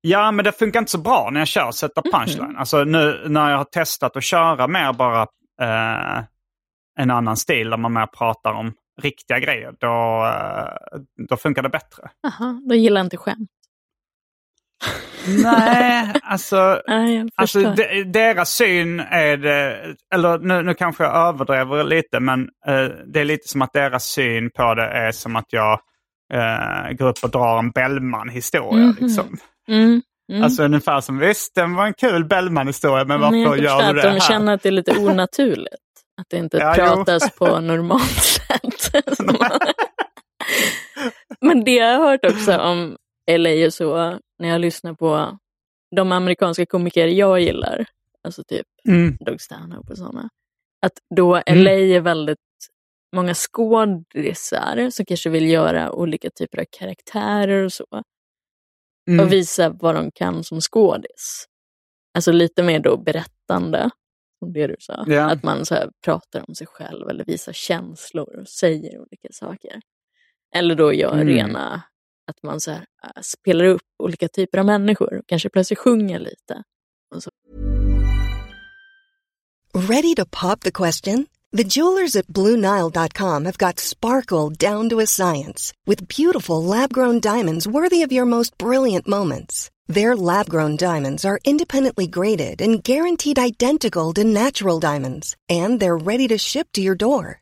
Ja, men det funkar inte så bra när jag kör mhm. punchline. Mm. Alltså nu när jag har testat att köra mer bara uh, en annan stil där man mer pratar om riktiga grejer, då, uh, då funkar det bättre. Jaha, då gillar jag inte skämt. Nej, alltså, Nej, alltså de, deras syn är det, eller nu, nu kanske jag överdriver lite, men uh, det är lite som att deras syn på det är som att jag uh, går upp och drar en Bellman-historia. Mm -hmm. liksom. Mm. Mm. Alltså ungefär som visst, den var en kul Bellman-historia, men varför men gör du det här? De känner att det är lite onaturligt. Att det inte ja, pratas jo. på normalt sätt. men det jag har hört också om LA och så, när jag lyssnar på de amerikanska komiker jag gillar, alltså typ mm. Doug Stanhope och sådana, att då mm. LA är väldigt många skådisar som kanske vill göra olika typer av karaktärer och så. Mm. Och visa vad de kan som skådis. Alltså lite mer då berättande, som det du sa. Yeah. Att man så pratar om sig själv eller visar känslor och säger olika saker. Eller då gör mm. rena att man så här, äh, spelar upp olika typer av människor och kanske plötsligt sjunger lite. Ready to pop the question? The jewelers at BlueNile.com have got sparkle down to a science with beautiful lab-grown diamonds worthy of your most brilliant moments. Their lab-grown diamonds are independently graded and guaranteed identical to natural diamonds, and they're ready to ship to your door.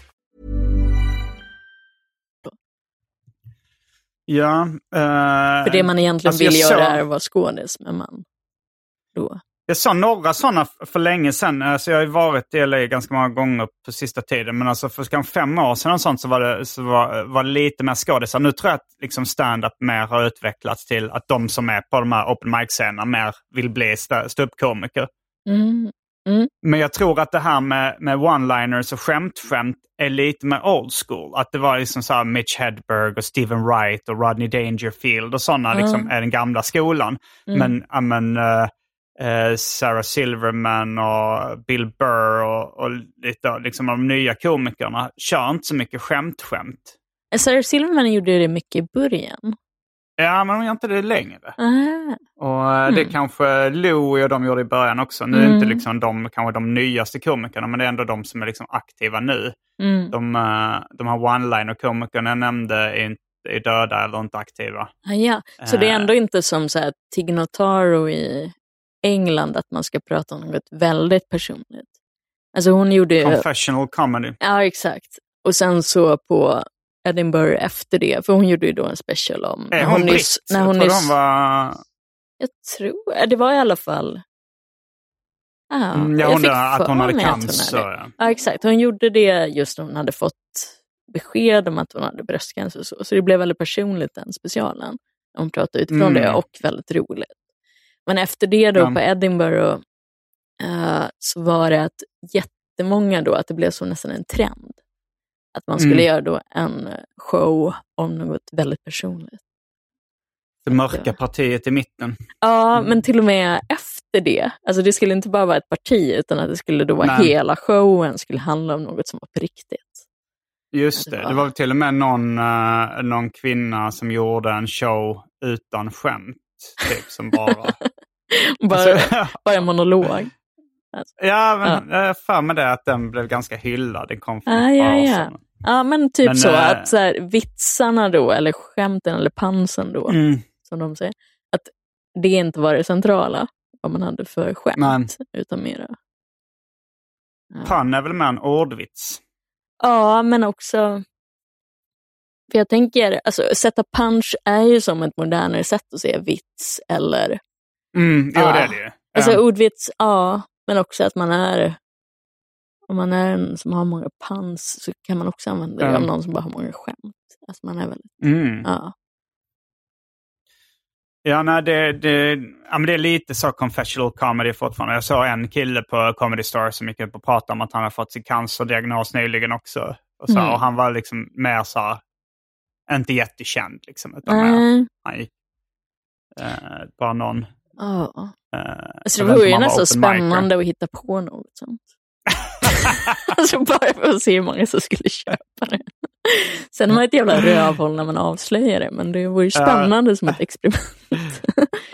Ja. Uh, För det man egentligen alltså vill göra så... är att vara skådis, men man... Då. Jag såg några sådana för länge sedan. Alltså jag har varit i LA ganska många gånger på sista tiden. Men alltså för kanske fem år sedan och sånt så var det, så var, var det lite mer skådisar. Nu tror jag att liksom stand-up mer har utvecklats till att de som är på de här open mic-scenerna mer vill bli ståuppkomiker. Mm. Mm. Men jag tror att det här med, med one-liners och skämt-skämt är lite mer old school. Att det var liksom så Mitch Hedberg och Steven Wright och Rodney Dangerfield och sådana mm. liksom, är den gamla skolan. Mm. Men, I mean, uh, uh, Sarah Silverman och Bill Burr och, och lite liksom de nya komikerna kör inte så mycket skämt-skämt. Sarah Silverman gjorde det mycket i början. Ja, men de gör inte det längre. Aha. Och mm. det kanske Louie och de gjorde i början också. Nu mm. är inte liksom de kanske de nyaste komikerna, men det är ändå de som är liksom aktiva nu. Mm. De, eh, de här one-liner-komikerna jag nämnde är, inte, är döda eller inte aktiva. Ah, ja, så det är ändå inte som så här, Tignotaro i England, att man ska prata om något väldigt personligt. Alltså hon gjorde... Confessional comedy. Ja, exakt. Och sen så på Edinburgh efter det, för hon gjorde ju då en special om... Är hon, hon britt? När hon jag nyss, hon var... Jag tror, det var i alla fall... Ah, mm, jag, jag undrar att hon hade cancer. Hon hade. Ja, exakt. Hon gjorde det just när hon hade fått besked om att hon hade bröstcancer. Och så, så det blev väldigt personligt den specialen. Hon pratade utifrån mm. det och väldigt roligt. Men efter det då ja. på Edinburgh uh, så var det att jättemånga då, att det blev så nästan en trend. Att man skulle mm. göra då en show om något väldigt personligt. Det mörka partiet i mitten. Ja, mm. men till och med efter det. Alltså det skulle inte bara vara ett parti utan att det skulle då vara Nej. hela showen skulle handla om något som var på riktigt. Just det, det var till och med någon, uh, någon kvinna som gjorde en show utan skämt. Typ som bara... bara, alltså, bara en monolog. Alltså. Ja, men ja. jag för mig det att den blev ganska hyllad. Den kom från ah, ja, ja. ja, men typ men, så äh... att så här, vitsarna då, eller skämten eller pansen då, mm. som de säger, att det inte var det centrala, vad man hade för skämt, men... utan mera... Ja. Pan är väl mer en ordvits? Ja, men också... För jag tänker, alltså sätta punch är ju som ett modernare sätt att säga vits eller... Mm, jo, ja. det är det ju. Alltså ordvits, ja. Men också att man är, om man är en som har många pans så kan man också använda det om någon som bara har många skämt. Alltså man är väldigt, mm. ja. Ja, nej, det, det, ja, men det är lite så confessional comedy fortfarande. Jag såg en kille på Comedy Store som gick upp och pratade om att han har fått sin cancerdiagnos nyligen också. Och, så, mm. och han var liksom mer så här, inte jättekänd liksom. Utan mm. mer, han gick, eh, bara någon Oh. Alltså det vore ju nästan spännande att hitta på något sånt. alltså bara för att se hur många som skulle köpa det. Sen är man ett jävla rövhåll när man avslöjar det, men det vore ju spännande uh, som ett experiment.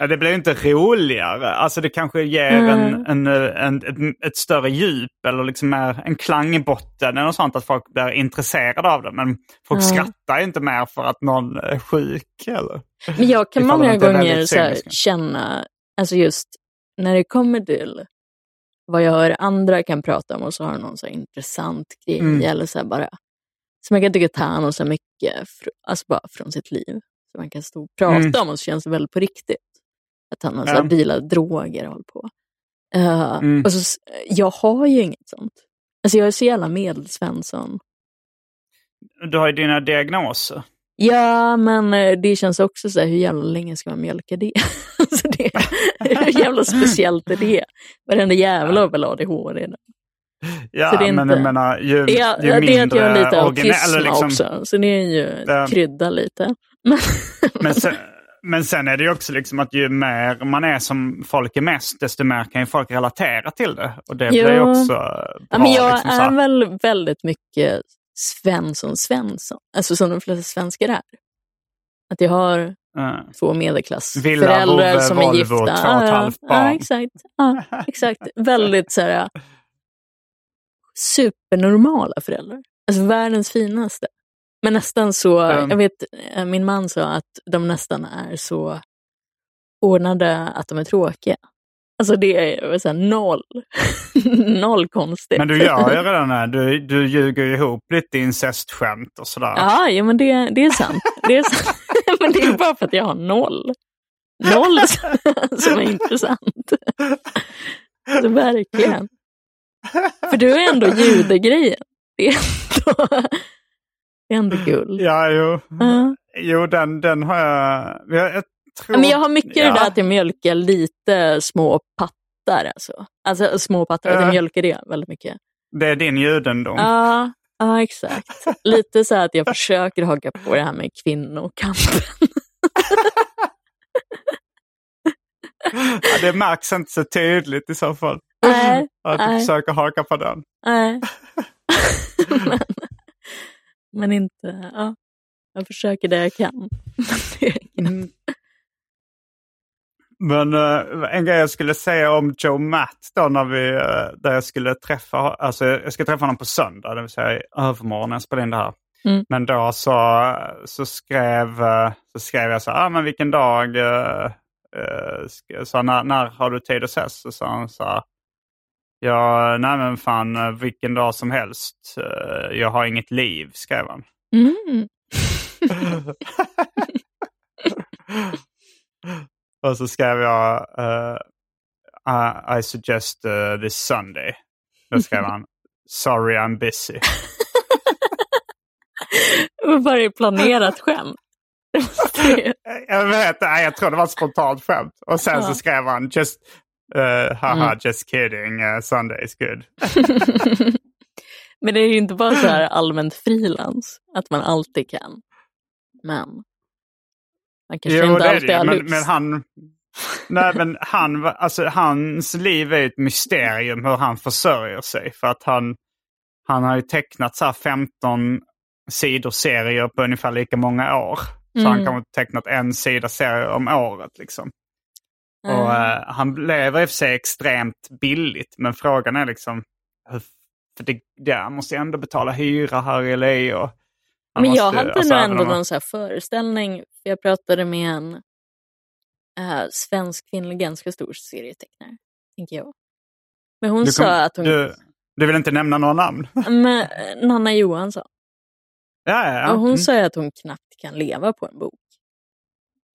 det blir inte roligare. Alltså det kanske ger uh. en, en, en, ett, ett, större djup eller liksom en klang i botten eller sånt, att folk blir intresserade av det. Men folk uh. skrattar inte mer för att någon är sjuk. Eller? Men jag kan många gånger känna, alltså just när det kommer till vad jag hör andra kan prata om och så har någon så intressant grej mm. eller så bara som jag kan tycka tar något så mycket alltså bara från sitt liv. Som man kan stå och prata mm. om och så känns det väldigt på riktigt. Att han har ja. bilat droger och håller på. Uh, mm. och så, jag har ju inget sånt. Alltså jag är så jävla medelsvensson. Du har ju dina diagnoser. Ja, men eh, det känns också så här, hur jävla länge ska man mjölka det? alltså det hur jävla speciellt är det? Varenda jävla har väl ADHD. Ja, så det är men inte... jag menar, ju, ja, ju mindre Det är att jag har lite autism liksom, också, så det är ju det, krydda lite. men, sen, men sen är det ju också liksom att ju mer man är som folk är mest, desto mer kan ju folk relatera till det. Och det jo. blir ju också bra. Ja, men jag liksom, är väl väldigt mycket Svensson Svensson, alltså som de flesta svenskar är. Att jag har mm. två medelklassföräldrar som är gifta. Två och ett halvt barn. Ja, exakt. Ja, exakt. Väldigt så här, supernormala föräldrar. Alltså världens finaste. Men nästan så, mm. jag vet, eh, min man sa att de nästan är så ordnade att de är tråkiga. Alltså det är så här, noll. noll konstigt. Men du gör ju redan det. Du, du ljuger ihop lite incestskämt och sådär. Ja, ja men det, det är sant. Det är sant. men det är bara för att jag har noll. Noll som är intressant. Alltså verkligen. För du är ändå judegrejen. Det är ändå, det är ändå guld. Ja, jo. Uh. Jo, den, den har jag... jag, jag tror, men jag har mycket ja. det där att jag mjölkar lite små pattar. Alltså, alltså små pattar, uh. att jag mjölkar det väldigt mycket. Det är din judendom. Ja, ja exakt. Lite så att jag försöker haka på det här med kvinnokampen. ja, det märks inte så tydligt i så fall. Nej, att du försöker haka på den. Nej. men, men, inte, ja. Jag försöker det jag kan. mm. Men uh, en grej jag skulle säga om Joe Matt då när vi, uh, där jag skulle träffa, alltså jag ska träffa honom på söndag, det vill säga i övermorgon när jag spelar in det här. Mm. Men då så, så, skrev, uh, så skrev jag så här, ah, men vilken dag, så när, när har du tid att ses? Så sa han så här, Ja, nej men fan eh, vilken dag som helst. Eh, jag har inget liv, skrev han. Mm. och så skrev jag uh, I, I suggest uh, this Sunday. Då skrev han Sorry I'm busy. Var det planerat skämt? jag vet jag tror det var ett spontant skämt. Och sen ja. så skrev han just Uh, haha, mm. just kidding, uh, Sunday is good. men det är ju inte bara så här allmänt frilans, att man alltid kan. Men man kanske jo, inte alltid har men, men han, Nej, men han, alltså, hans liv är ett mysterium hur han försörjer sig. För att han, han har ju tecknat så 15 sidor serier på ungefär lika många år. Så mm. han kan ha tecknat en sida serie om året. Liksom. Mm. Och, uh, han lever i och för sig extremt billigt, men frågan är liksom... För det, det måste ju ändå betala hyra här i LA. Och men jag hade alltså, nog ändå någon så föreställning. För jag pratade med en uh, svensk kvinnlig, ganska stor serietecknare, tänker jag. Men hon kom, sa att hon... Du, du vill inte nämna några namn? Men, Nanna Johansson. Ja, ja, ja. Och hon mm. sa att hon knappt kan leva på en bok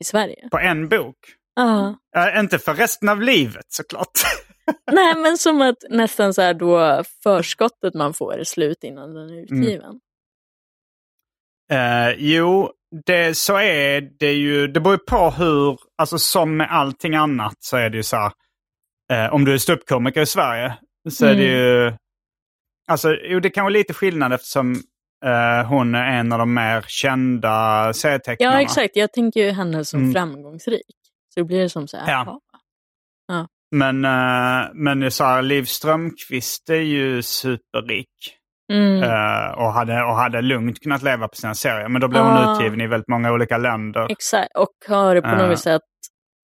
i Sverige. På en bok? Ja. Äh, inte för resten av livet såklart. Nej, men som att nästan så här då förskottet man får är slut innan den är mm. utgiven. Mm. Uh, jo, det, så är det ju. Det beror på hur, alltså som med allting annat så är det ju så här. Uh, om du är ståuppkomiker i Sverige så mm. är det mm. ju, alltså jo det kan vara lite skillnad eftersom uh, hon är en av de mer kända serietecknarna. Ja exakt, jag tänker ju henne som mm. framgångsrik. Så då blir det som så här, ja. ja. Men, men så här, Liv Strömqvist är ju superrik. Mm. Uh, och, hade, och hade lugnt kunnat leva på sina serier. Men då blev hon uh. utgiven i väldigt många olika länder. Exakt, och har på något sätt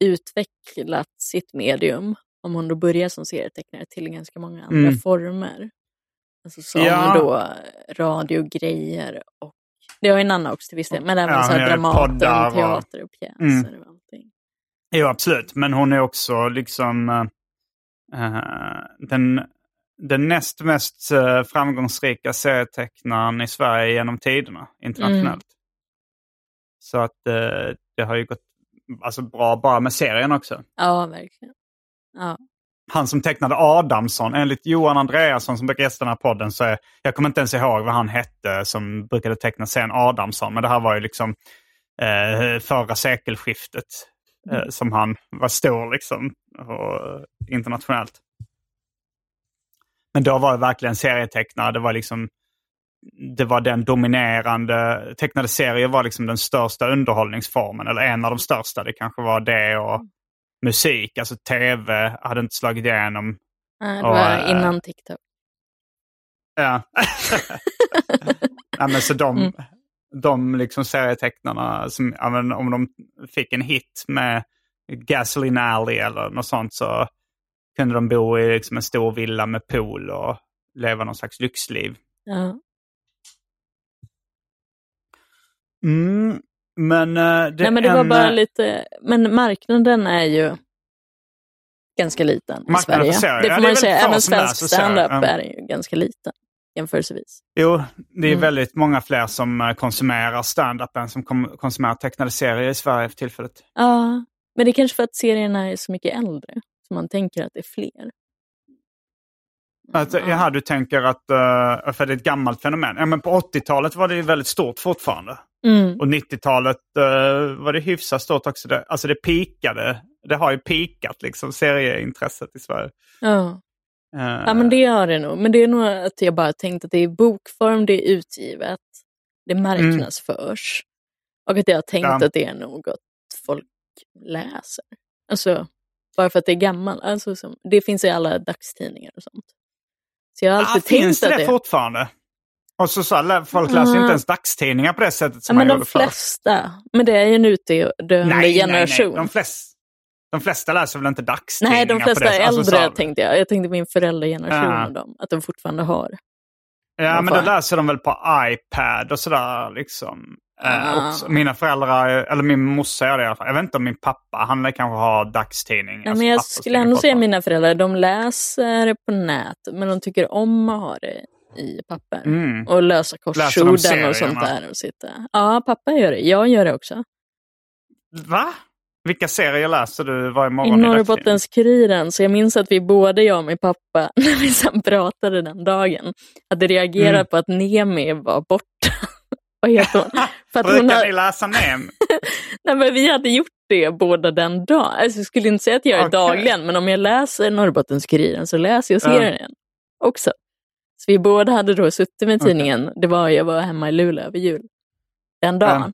utvecklat sitt medium, om hon då börjar som serietecknare, till ganska många andra mm. former. Alltså som ja. då radiogrejer och det har ju Nanna också till viss del, men även ja, så här Dramaten, teater och pjäser mm. och allting. Jo, absolut. Men hon är också liksom uh, den, den näst mest uh, framgångsrika serietecknaren i Sverige genom tiderna internationellt. Mm. Så att uh, det har ju gått alltså, bra bara med serien också. Ja, verkligen. Ja. Han som tecknade Adamsson, enligt Johan Andreasson som brukar gästa den här podden, så är, jag kommer inte ens ihåg vad han hette som brukade teckna serien Adamsson, men det här var ju liksom eh, förra sekelskiftet eh, mm. som han var stor liksom och, internationellt. Men då var det verkligen serietecknare, det var liksom det var den dominerande, tecknade serier var liksom den största underhållningsformen, eller en av de största. Det kanske var det och musik, alltså tv hade inte slagit igenom. Nej, det var och, innan äh, TikTok. Ja. Nej, men så de, mm. de liksom serietecknarna, som, om de fick en hit med Gasoline Alley eller något sånt så kunde de bo i liksom en stor villa med pool och leva någon slags lyxliv. Ja. Mm, men uh, det, Nej, men det en... var bara lite, men marknaden är ju ganska liten i Sverige. Det får man ja, säga. Även svensk standup mm. är ju ganska liten jämförelsevis. Jo, det är mm. väldigt många fler som eh, konsumerar standup än som konsumerar tecknade serier i Sverige för tillfället. Ja, men det är kanske för att serierna är så mycket äldre. Så man tänker att det är fler. Att, ja. Du tänker att uh, för det är ett gammalt fenomen. Ja, men på 80-talet var det väldigt stort fortfarande. Mm. Och 90-talet uh, var det hyfsat stort också. Det, alltså det pikade. Det har ju pikat liksom serieintresset i Sverige. Ja. Uh, ja men det har det nog. Men det är nog att jag bara tänkt att det är bokform, det är utgivet, det marknadsförs. Mm. Och att jag har tänkt ja. att det är något folk läser. Alltså bara för att det är gammalt. Alltså, det finns i alla dagstidningar och sånt. Så jag har alltid ah, tänkt finns det, det fortfarande? Och så sa folk läser mm. inte ens dagstidningar på det sättet som ja, man men de flesta. Men det är ju en utdöende generation. Nej, nej. De, flest, de flesta läser väl inte dagstidningar? Nej, de flesta är alltså, äldre tänkte jag. Jag tänkte min föräldrageneration ja. och dem, att de fortfarande har. Ja, men då läser de väl på iPad och sådär liksom. Uh, mina föräldrar, eller min morsa gör det i alla fall. Jag vet inte om min pappa, han kanske har dagstidning. Ja, alltså men jag skulle ändå säga mina föräldrar, de läser på nät, men de tycker om att ha det i papper. Mm. Och lösa korsorden och sånt där. Och sitta. Ja, pappa gör det. Jag gör det också. Va? Vilka serier läser du varje morgon? I Norrbottens-Kuriren. Så jag minns att vi både jag och min pappa, när vi sen pratade den dagen, hade reagerat mm. på att Nemi var borta. Vad heter hon? För att Brukar hon har... ni läsa NEM? Nej, men vi hade gjort det båda den dagen. Alltså, jag skulle inte säga att jag är okay. dagligen, men om jag läser Norrbottens-Kuriren så läser jag serien mm. också. Så vi båda hade då suttit med tidningen, okay. det var jag var hemma i Luleå över jul, den dagen. Mm.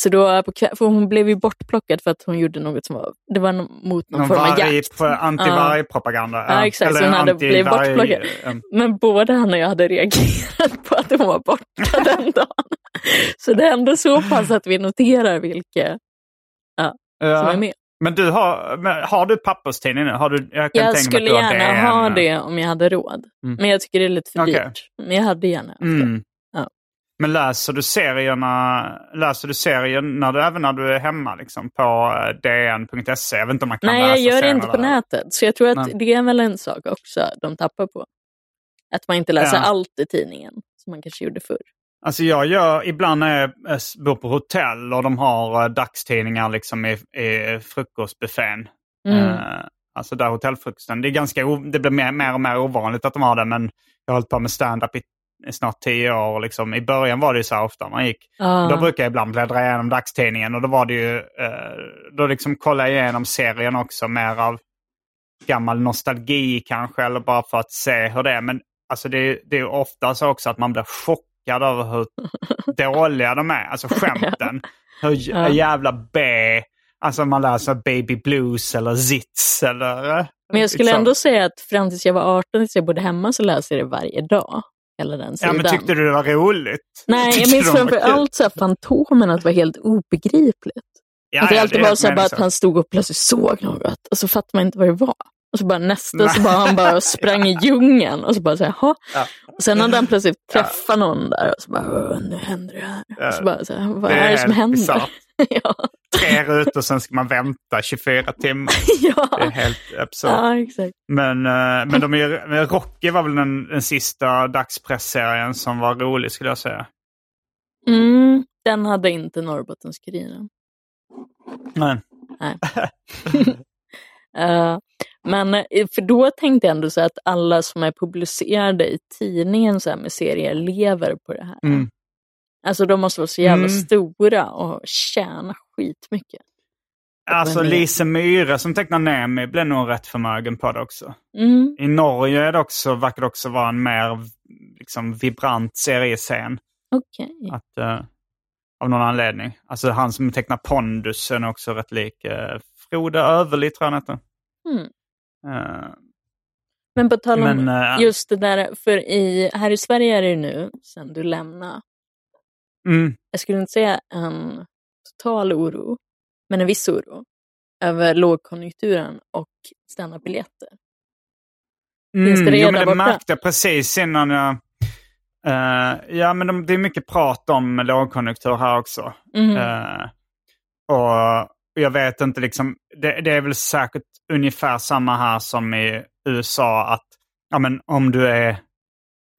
Så då på kväll, för hon blev ju bortplockad för att hon gjorde något som var, det var mot någon, någon form av jakt. Antivargpropaganda. Ja. ja, exakt, så hon hade blivit bortplockad. Um. Men både han och jag hade reagerat på att hon var borta den dagen. Så det är ändå så pass att vi noterar vilka ja, ja. som är med. Men du har, har du papperstidning nu? Har du, jag, jag skulle gärna ha det om jag hade råd. Mm. Men jag tycker det är lite för okay. dyrt. Men jag hade gärna haft mm. det. Ja. Men läser du serierna, läser du serien när du, även när du är hemma liksom, på eh, dn.se? Jag vet inte om man kan Nej, läsa jag gör det inte på där. nätet. Så jag tror att Nej. det är väl en sak också de tappar på. Att man inte läser ja. allt i tidningen som man kanske gjorde förr. Alltså jag gör, ibland när jag bor på hotell och de har uh, dagstidningar liksom i, i frukostbuffén. Mm. Uh, alltså där hotellfrukosten. Det, är ganska, det blir mer, mer och mer ovanligt att de har det men jag har hållit på med stand-up i, i snart tio år. Liksom. I början var det ju så här ofta man gick. Uh. Då brukade jag ibland bläddra igenom dagstidningen och då var det ju, uh, då liksom kollade jag igenom serien också mer av gammal nostalgi kanske eller bara för att se hur det är. Men alltså det, det är ofta så också att man blir chockad chockad över hur dåliga de är. Alltså skämten. Hur jävla B. Alltså man läser Baby Blues eller Zits eller... Men jag skulle liksom. ändå säga att fram tills jag var 18, tills jag bodde hemma, så läste jag det varje dag. hela den sidan. Ja, men tyckte du det var roligt? Nej, jag minns framför allt så Fantomen, att det var helt obegripligt. Ja, att det ja, alltid det var så, bara att han stod och plötsligt såg något och så fattade man inte vad det var. Och så bara nästa så bara han bara sprang i djungeln och så bara så här, ja. Och sen hade han plötsligt träffat någon där och så bara, nu händer det här. Och så bara, så här, vad det är det som händer? ja. Tre rutor och sen ska man vänta 24 timmar. ja. Det är helt absurt. Ja, exakt. Men, uh, men de är, Rocky var väl den, den sista dagspressserien som var rolig skulle jag säga. Mm, den hade inte Norrbottenskuriren. Nej. Nej. uh, Men eh, för då tänkte jag ändå så att alla som är publicerade i tidningen så med serier lever på det här. Mm. Alltså de måste vara så jävla mm. stora och tjäna skitmycket. Alltså Lise Myhre som tecknar Nemi blev nog rätt förmögen på det också. Mm. I Norge är det också, verkar det också vara en mer liksom, vibrant seriescen. Okej. Okay. uh, av någon anledning. Alltså han som tecknar Pondus är också rätt lik uh, Frode Överli tror jag han heter. Mm. Uh, men på tal om men, uh, just det där, för i, här i Sverige är det nu, sen du lämnade, mm. jag skulle inte säga en total oro, men en viss oro över lågkonjunkturen och standardbiljetter. Mm, Finns det det jo, men det märkte jag precis innan jag... Uh, ja, men de, det är mycket prat om lågkonjunktur här också. Mm. Uh, och jag vet inte, liksom, det, det, är väl säkert ungefär samma här som i USA att ja, men om du är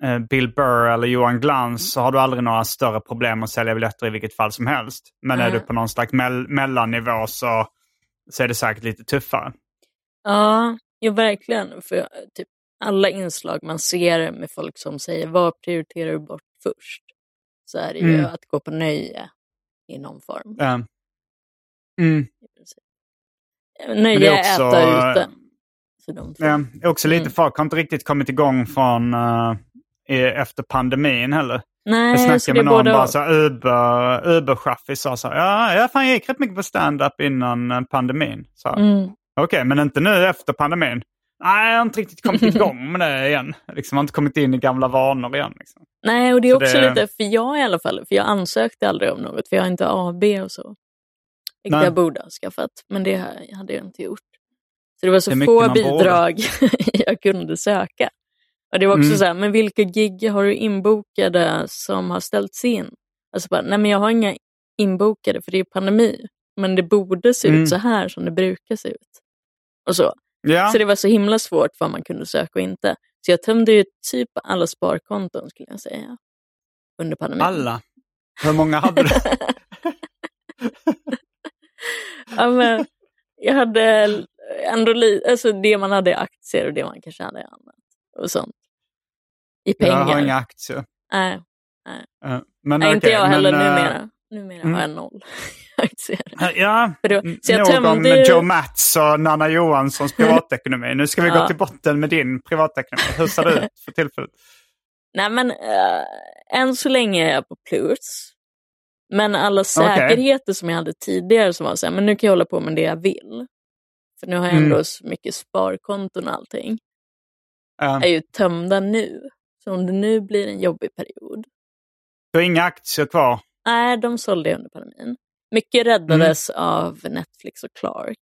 eh, Bill Burr eller Johan Glans så har du aldrig några större problem att sälja biljetter i vilket fall som helst. Men mm. är du på någon slags mell mellannivå så, så är det säkert lite tuffare. Ja, ja verkligen. För typ alla inslag man ser med folk som säger vad prioriterar du bort först? Så är det ju mm. att gå på nöje i någon form. Mm. Mm. Nöje är också, äta ute. Så ja, också lite, mm. folk har inte riktigt kommit igång från uh, efter pandemin heller. Nej, jag snackade med någon både... bara så Uber, Uber sa så ja, jag fan, jag gick rätt mycket på stand-up innan eh, pandemin. Mm. Okej, okay, men inte nu efter pandemin. Nej, jag har inte riktigt kommit igång med det igen. Liksom, jag har inte kommit in i gamla vanor igen. Liksom. Nej, och det är så också det... lite, för jag i alla fall, för jag ansökte aldrig om något, för jag har inte AB och så. Vilket jag borde ha skaffat, men det hade jag inte gjort. Så det var så det få bidrag jag kunde söka. Och det var också mm. så här, men vilka gig har du inbokade som har ställts in? Alltså bara, nej men jag har inga inbokade för det är pandemi. Men det borde se mm. ut så här som det brukar se ut. Och så. Ja. Så det var så himla svårt vad man kunde söka och inte. Så jag tömde ju typ alla sparkonton skulle jag säga. Under pandemin. Alla? Hur många hade du? ja, men, jag hade ändå alltså det man hade i aktier och det man kanske hade i annat. Och sånt. I pengar. Jag har inga aktier. Nej. nej. Uh, men, nej okay, inte jag heller men, numera. Numera mm. har jag noll aktier. Ja, då, så jag någon med Joe Mats och Nanna Johanssons privatekonomi. Nu ska vi ja. gå till botten med din privatekonomi. Hur ser det ut för tillfället? Nej men, äh, än så länge är jag på plus. Men alla säkerheter okay. som jag hade tidigare som var så här, men nu kan jag hålla på med det jag vill. För nu har jag ändå mm. så mycket sparkonton och allting. Uh. är ju tömda nu. Så om det nu blir en jobbig period. Har inga aktier kvar? Nej, de sålde jag under pandemin. Mycket räddades mm. av Netflix och Clark,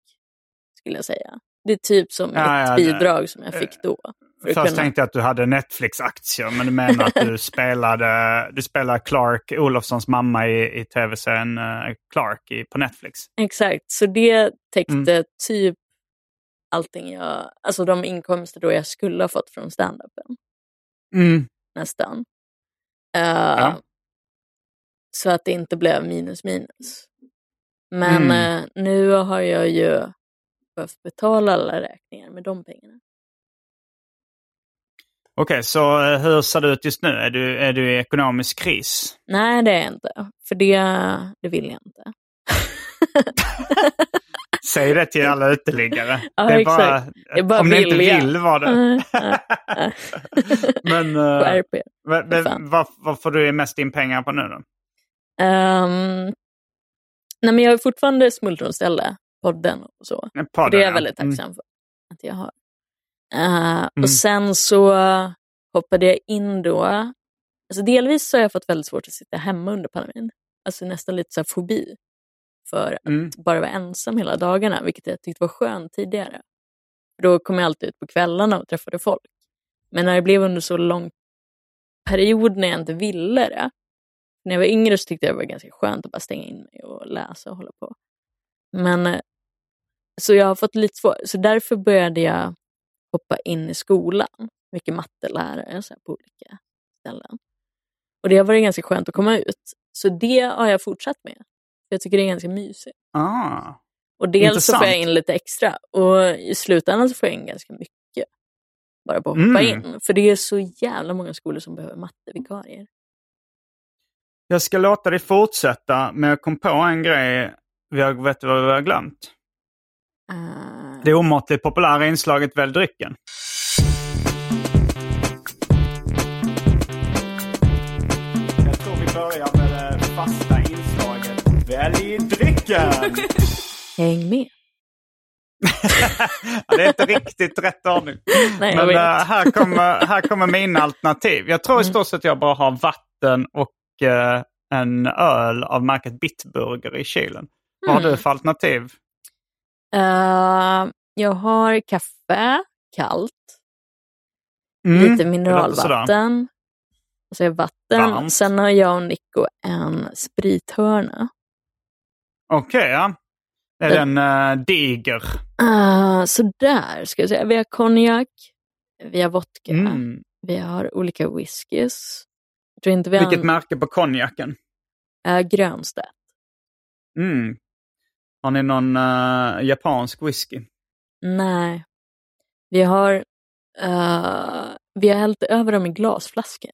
skulle jag säga. Det är typ som ja, ett ja, bidrag som jag fick då. Först kunna... tänkte jag att du hade Netflix-aktier, men du menar att du spelade, du spelade Clark, Olofssons mamma i, i tv-serien uh, Clark i, på Netflix. Exakt, så det täckte mm. typ allting jag, alltså de inkomster då jag skulle ha fått från standupen. Mm. Nästan. Uh, ja. Så att det inte blev minus minus. Men mm. uh, nu har jag ju behövt betala alla räkningar med de pengarna. Okej, okay, så eh, hur ser det ut just nu? Är du, är du i ekonomisk kris? Nej, det är jag inte. För det, det vill jag inte. Säg det till alla uteliggare. Ja, det är bara, det är bara om ni inte vill vara det. men uh, men vad, vad får du mest in pengar på nu då? Um, nej, men jag har fortfarande Smultronställe, podden och så. Podden, det är jag väldigt mm. tacksam mm. för att jag har. Uh, mm. Och sen så hoppade jag in då Alltså delvis så har jag fått väldigt svårt att sitta hemma under pandemin. Alltså nästan lite så här fobi för att mm. bara vara ensam hela dagarna, vilket jag tyckte var skönt tidigare. Då kom jag alltid ut på kvällarna och träffade folk. Men när det blev under så lång period när jag inte ville det. När jag var yngre så tyckte jag det var ganska skönt att bara stänga in mig och läsa och hålla på. Men eh, så jag har fått lite svårt, så därför började jag hoppa in i skolan. Mycket mattelärare så på olika ställen. Och det har varit ganska skönt att komma ut. Så det har jag fortsatt med. Jag tycker det är ganska mysigt. Ah, och dels så får jag in lite extra och i slutändan så får jag in ganska mycket. Bara på att hoppa mm. in. För det är så jävla många skolor som behöver mattevikarier. Jag ska låta dig fortsätta, men jag kom på en grej. Vi har, vet du vad vi har glömt? Uh... Det omåttligt populära inslaget Välj drycken. Jag tror vi börjar med det fasta inslaget Välj drycken! Häng med! det är inte riktigt rätt ordning. Nej, Men uh, här, kommer, här kommer mina alternativ. Jag tror i mm. stort sett att jag bara har vatten och uh, en öl av märket Bitburger i kylen. Vad har du mm. för alternativ? Uh, jag har kaffe, kallt. Mm, lite mineralvatten. Och så har jag vatten. Varmt. Sen har jag och Nico en sprithörna. Okej, okay, ja. Är den uh, diger? Uh, sådär ska jag säga. Vi har konjak, vi har vodka, mm. vi har olika whiskys. Vilket har... märke på konjaken? Uh, Grönstedt. Mm. Har ni någon uh, japansk whisky? Nej. Vi har, uh, vi har hällt över dem i glasflaskor.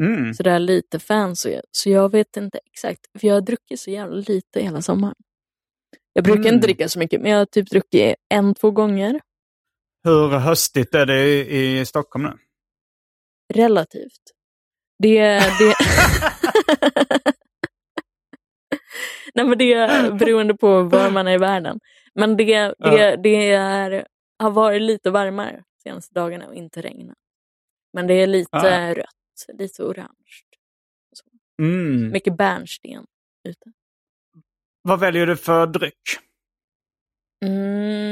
Mm. Så det är lite fancy. Så jag vet inte exakt, för jag har druckit så jävla lite hela sommaren. Jag brukar mm. inte dricka så mycket, men jag har typ druckit en, två gånger. Hur höstigt är det i, i Stockholm nu? Relativt. Det... det... Nej, men det är beroende på var man är i världen. Men det, det, ja. det är, har varit lite varmare de senaste dagarna och inte regnat. Men det är lite ja. rött, lite orange. Mm. Mycket bärnsten ute. Vad väljer du för dryck? Mm.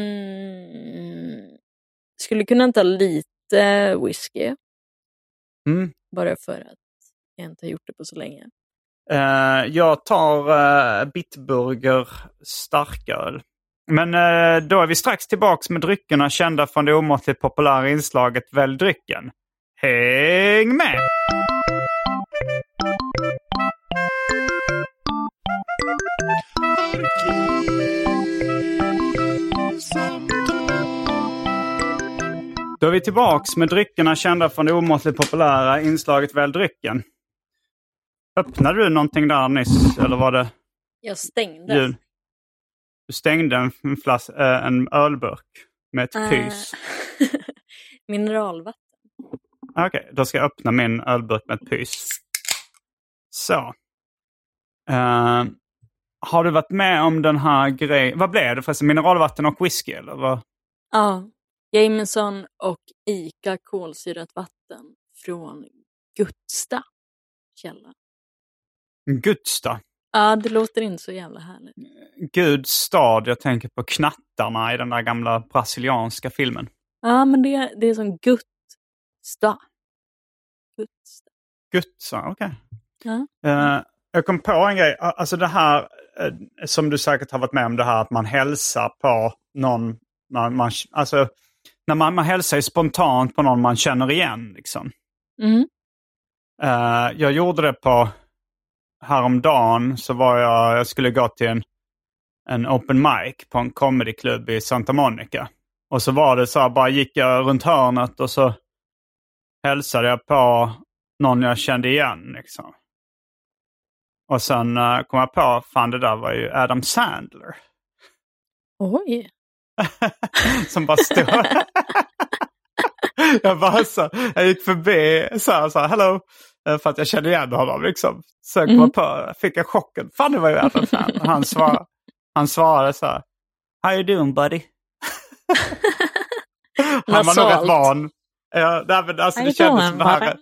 Skulle kunna ta lite whisky. Mm. Bara för att jag inte har gjort det på så länge. Uh, jag tar uh, Bitburger starköl. Men uh, då är vi strax tillbaks med dryckerna kända från det omåttligt populära inslaget Välj drycken. Häng med! Då är vi tillbaks med dryckerna kända från det omåttligt populära inslaget Välj drycken. Öppnade du någonting där nyss eller var det? Jag stängde. Ljud? Du stängde en, flas äh, en ölburk med ett uh, pys? mineralvatten. Okej, okay, då ska jag öppna min ölburk med ett pys. Så. Uh, har du varit med om den här grejen? Vad blev det förresten? Mineralvatten och whisky eller vad? Ja. Jameson och Ica kolsyrat vatten från Gutsta källa. Gutsta? Ja, det låter inte så jävla härligt. Guds stad, jag tänker på knattarna i den där gamla brasilianska filmen. Ja, men det, det är som Gutsta. Gutsta. Gutsta, okej. Okay. Ja. Uh, jag kom på en grej, alltså det här uh, som du säkert har varit med om, det här att man hälsar på någon, man, man, alltså när man, man hälsar spontant på någon man känner igen. Liksom. Mm. Uh, jag gjorde det på häromdagen så var jag, jag skulle gå till en, en open mic på en comedyklubb i Santa Monica. Och så var det så här, bara gick jag runt hörnet och så hälsade jag på någon jag kände igen. Liksom. Och sen uh, kom jag på, fan det där var ju Adam Sandler. Oj. som bara stod... jag bara så, jag gick förbi så här, så här, hello. Eh, för att jag kände igen honom liksom. Kom mm. på, fick jag chocken. Fan det var ju Adam Fan. Han, svar, han svarade så här. How you doing buddy? han var nog rätt van. Ja, nej, men alltså, det kändes som det här.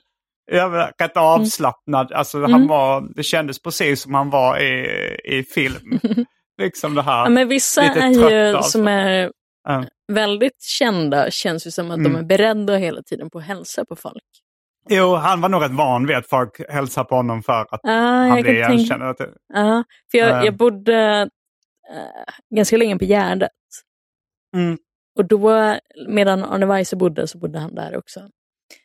ja, rätt avslappnad. Mm. Alltså, han mm. var, det kändes precis som han var i, i film. liksom det här. Ja, men vissa är ju alltså. som är mm. väldigt kända känns ju som att mm. de är beredda hela tiden på att hälsa på folk. Jo, han var nog rätt van vid att folk hälsar på honom för att ah, han blir igenkänd. Tänka... Ja, för jag, um. jag bodde äh, ganska länge på Gärdet. Mm. Och då, medan Arne Weise bodde, så bodde han där också.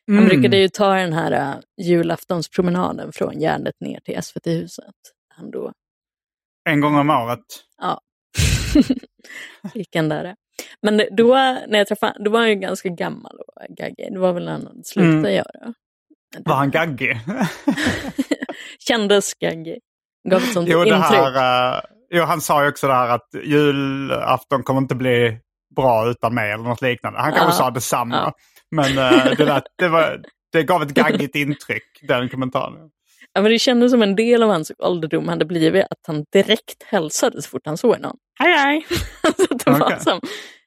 Han mm. brukade ju ta den här uh, julaftonspromenaden från Gärdet ner till SVT-huset. Han då... En gång om året? Ja. gick han där. Men då, när jag träffade då var han ju ganska gammal och gaggig. Det var väl när han slutade mm. göra. Var han gaggig? Kändes gaggig. Gav ett sånt jo, intryck. Här, uh, jo, han sa ju också det här att julafton kommer inte bli bra utan mig eller något liknande. Han kanske ja. sa detsamma. Ja. Men uh, det, där, det, var, det gav ett gaggigt intryck, den kommentaren. Ja, men det kändes som en del av hans ålderdom hade blivit att han direkt hälsade så fort han såg någon. Hej hej! det var okay. som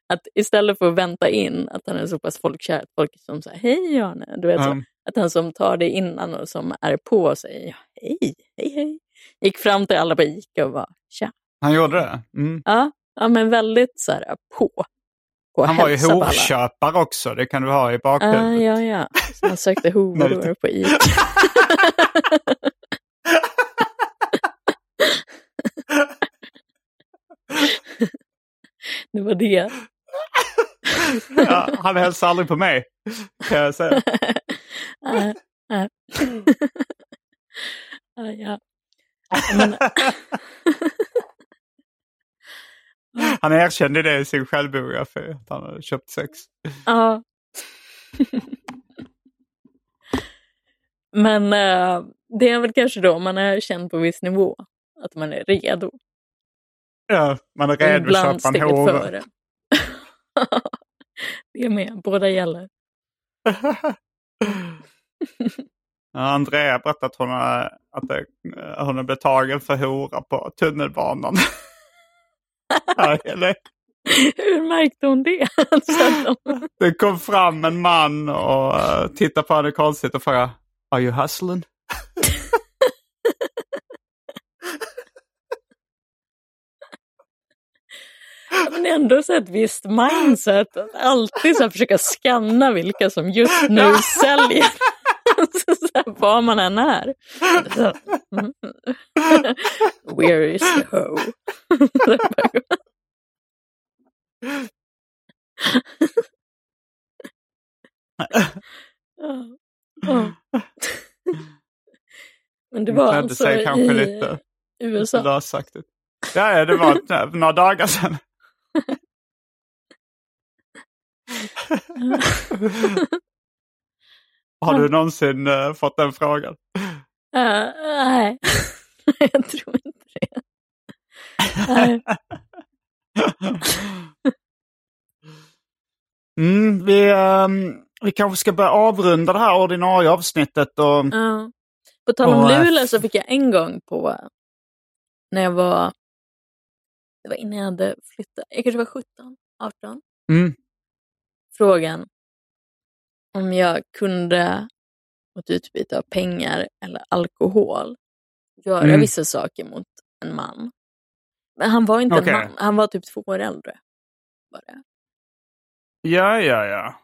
att istället för att vänta in att han är så pass folkkär folk som säger hej Arne, du vet mm. så, att han som tar det innan och som är på och säger hej, hej, hej. Gick fram till alla på Ica och var tja. Han gjorde det? Mm. Ja, ja, men väldigt så här på. på han var ju hovköpare också, det kan du ha i bakhuvudet. Uh, ja, ja. Så han sökte hovor på Ica. det var det. Ja, han hälsar aldrig på mig, kan jag säga. ja. han erkände det i sin självbiografi, att han hade köpt sex. Ja. Men uh, det är väl kanske då man är känd på viss nivå, att man är redo. Ja, man är redo att köpa en håre. det är med, båda gäller. Andrea berättade att hon, är, att det, hon blev tagen för hora på tunnelbanan. Hur märkte hon det? det kom fram en man och uh, tittade på henne konstigt och frågade Are you hustling? Men ändå så ett visst mindset. Att alltid så försöka scanna vilka som just nu säljer. så, här, var man än är. Så, mm. Where is the hoe? Men det var alltså i lite USA. Ja, det var några dagar sedan. Har du någonsin uh, fått den frågan? Uh, nej, jag tror inte det. mm, vi, um, vi kanske ska börja avrunda det här ordinarie avsnittet. Och, uh. På tal om Luleå så fick jag en gång på när jag var det var innan jag hade flyttat, jag kanske var 17, 18. Mm. Frågan om jag kunde mot utbyte av pengar eller alkohol göra mm. vissa saker mot en man. Men han var inte okay. en man, han var typ två år äldre. Bara. Ja, ja, ja.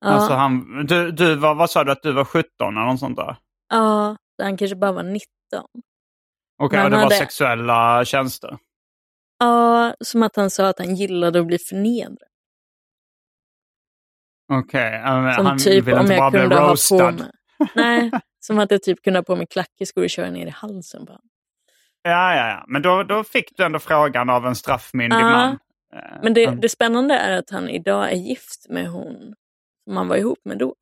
ja. Alltså han, du, du var, vad sa du att du var 17 eller något sånt där? Ja, han kanske bara var 19. Okej, okay, och det hade... var sexuella tjänster? Ja, som att han sa att han gillade att bli förnedrad. Okej, okay. han typ vill inte bara bli roastad. Nej, som att jag typ kunde ha på mig klackeskor och köra ner i halsen på honom. Ja, ja, ja. Men då, då fick du ändå frågan av en straffmyndig ja. man. Men det, det spännande är att han idag är gift med hon som han var ihop med då.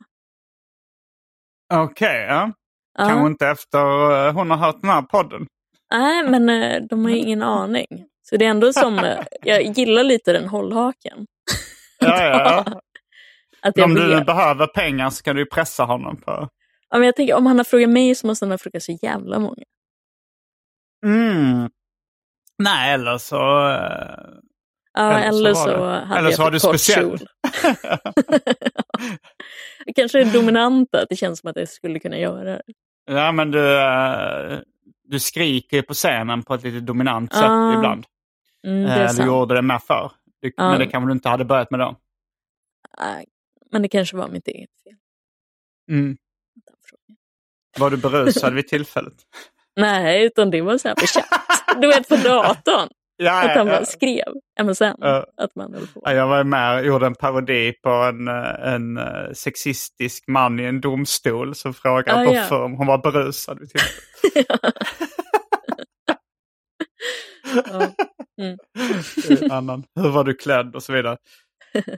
Okej, okay, ja. ja. Kanske inte efter eh, hon har hört den här podden. Nej, men eh, de har ju ingen aning. Så det är ändå som, eh, jag gillar lite den hållhaken. Ja, ja. att om du vet. behöver pengar så kan du pressa honom på... Ja, men jag tänker, om han har frågat mig så måste han ha frågat så jävla många. Mm. Nej, eller så... Ja, eller, eller så, så hade eller jag så var du speciell. det kanske är dominanta, att det känns som att jag skulle kunna göra det. Ja, men du, uh, du skriker på scenen på ett lite dominant sätt Ah. ibland. Mm, det Eh, du gjorde det med förr. Du, Ja. Men det kanske du inte hade börjat med då. Nej, Men det kanske var mitt eget fel. Mm. Var du berusad vid tillfället? Nej, utan det var så här på chatt. Du vet på datorn. Ja, att han ja, bara ja. skrev MSN. Ja. Att man höll på. Ja, Jag var med och gjorde en parodi på en, en eh, sexistisk man i en domstol som frågade Ah, på ja. för om hon var berusad vid tillfället. Ja. Mm. Annan. Hur var du klädd och så vidare.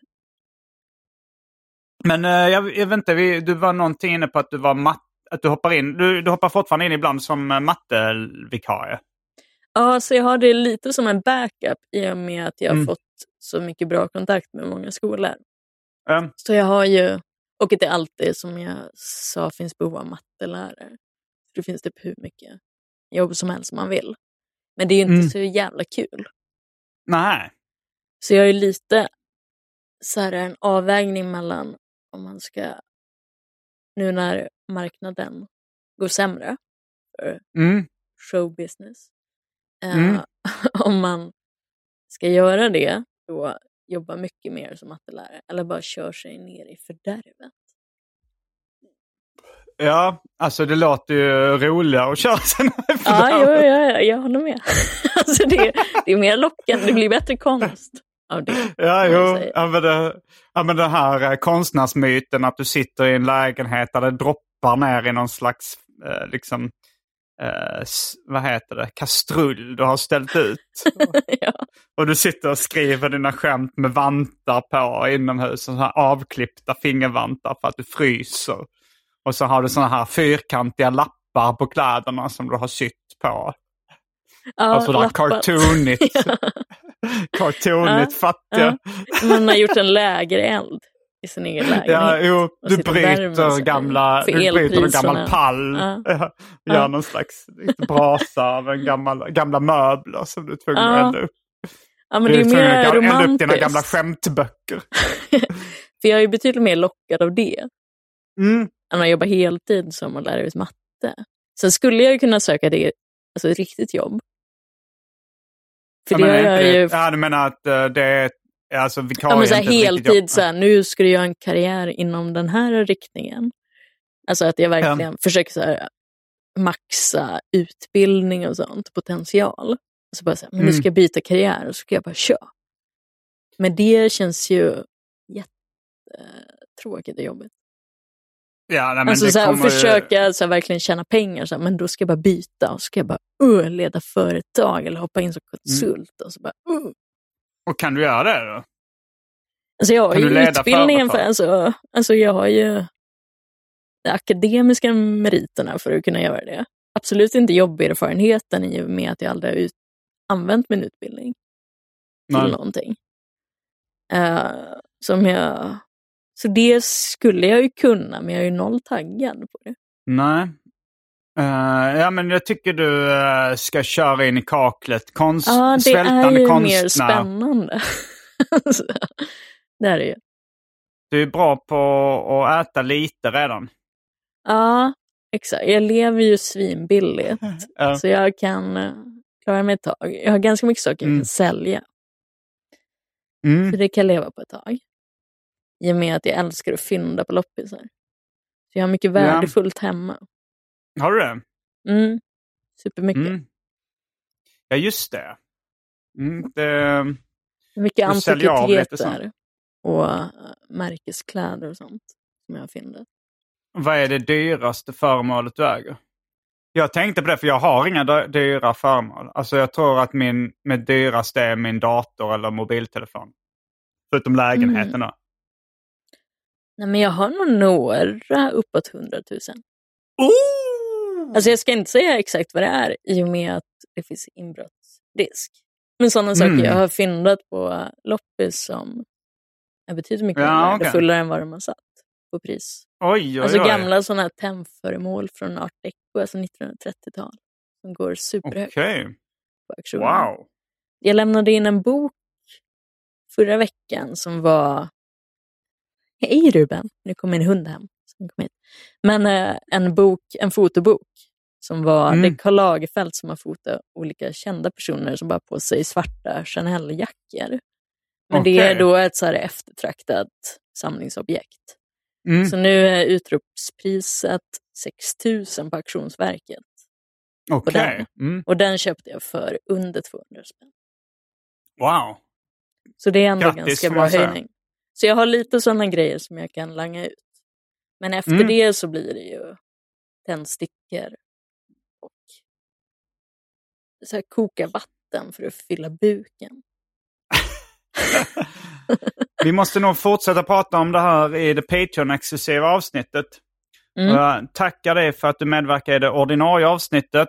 Men eh, jag, jag vet inte, vi, du var någonting inne på att du var matt, att du hoppar in. Du, du hoppar fortfarande in ibland som uh, mattevikarie. Ja, så jag har det lite som en backup i och med att jag har Mm. fått så mycket bra kontakt med många skolor. Um, Så jag har ju, och det alltid som jag sa finns behov av mattelärare. Det finns typ hur mycket jobb som helst man vill. Men det är ju inte Mm. så jävla kul. nej. Så jag är lite så här en avvägning mellan om man ska, nu när marknaden går sämre för Mm. showbusiness, eh, Mm. om man ska göra det, då jobba mycket mer som mattelärare eller bara kör sig ner i fördärvet. Ja, alltså det låter ju roligare att köra sen. Ja, jo, ja, ja, jag håller med. alltså det, det är mer lockande, det blir bättre konst av det. Ja, jo. Ja, men, det, ja, men den här eh, konstnärsmyten att du sitter i en lägenhet där det droppar ner i någon slags, eh, liksom, eh, vad heter det, kastrull du har ställt ut. ja. Och du sitter och skriver dina skämt med vantar på inomhus, så här avklippta fingervantar för att du fryser. Och så har du sådana här fyrkantiga lappar på kläderna som du har sytt på. Ja, alltså det här cartoonigt, Ja. cartoonigt fattiga. Ja. Man har gjort en lägereld i sin egen lägenhet. Ja, jo, du bryter gamla, du bryter en gammal pall. Ja. Ja. Gör Ja. någon slags brasa av en gammal, gamla möbler som du är tvungen Ja, att elda upp. Ja, men du det är tvungen att mer elda upp dina romantiskt. gamla skämtböcker. För jag är betydligt mer lockad av det Mm. Än att jobba heltid som att lära ut matte. Sen skulle jag ju kunna söka det, alltså ett riktigt jobb. För Ja, det gör jag ju... ja, du menar att eh, det är alltså vikarie Ja, men så här, heltid, så här, nu ska du göra en karriär inom den här riktningen. Alltså att jag verkligen försöker så här, maxa utbildning och sånt, potential. Så bara så här, men nu Mm. ska jag byta karriär och så ska jag bara köra. Men det känns ju jättetråkigt och jobbigt. Ja, nej, men alltså så här, kommer försöka så här, verkligen tjäna pengar, så här, men då ska jag bara byta och ska jag bara uh, leda företag eller hoppa in som konsult. Och så bara, uh. Och kan du göra det då? Alltså jag har Kan ju utbildningen för, alltså, alltså jag har ju de akademiska meriterna för att kunna göra det. Absolut inte jobberfarenheten i och med att jag aldrig har ut, använt min utbildning till Nej. någonting. Eh, som jag, så det skulle jag ju kunna, men jag är ju noll taggad på det. Nej. Eh, ja, men jag tycker du eh, ska köra in i kaklet. Konst, Ja, det svältande är ju konstnär. mer spännande. Det är det ju. Du är bra på att äta lite redan. Ja, exakt. Jag lever ju svinbilligt. Ja. Så jag kan eh, klara mig ett tag. Jag har ganska mycket saker jag Mm. kan sälja. Mm. Så det kan jag leva på ett tag. I och med att jag älskar att fynda på loppisar. Så jag har mycket värdefullt hemma. Har du det? Mm. Supermycket. Mm. Ja, just det. Mm, det Mycket antikviteter. Och uh, märkeskläder och sånt. Som jag har fyndat. vad är det dyraste föremålet du äger? Jag tänkte på det, för jag har inga dy- dyra föremål. Alltså jag tror att min med dyraste är min dator eller mobiltelefon. Förutom lägenheten då. Nej, men jag har nog några uppåt 100 000. Oh! Alltså jag ska inte säga exakt vad det är i och med att det finns inbrottsrisk. Men sådana Mm. saker jag har fyndat på loppis som är betydligt mycket Ja, värdefullare än vad de har satt på pris. Oj, oj, Alltså oj. gamla sådana här tennföremål från art deco, alltså 1930-tal. Som går superhögt Okej. på auktion. Wow. Jag lämnade in en bok förra veckan som var Hej Ruben, nu kommer min hund hem. Men eh, en bok, en fotobok som var, mm. det är Karl Lagerfeld som har fotat olika kända personer som bara på sig svarta Chanel-jackor. Men okay. det är då ett så här eftertraktat samlingsobjekt. Mm. Så nu är utropspriset 6 000 på Auktionsverket. Okay. Mm. Och den köpte jag för under 200 spänn. Wow! Så det är ändå Grattis, ganska bra höjning. Så jag har lite sådana grejer som jag kan langa ut. Men efter mm. det så blir det ju tändstickor och så här, koka vatten för att fylla buken. Vi måste nog fortsätta prata om det här i det Patreon-exklusiva avsnittet. Mm. Jag tackar dig för att du medverkar i det ordinarie avsnittet.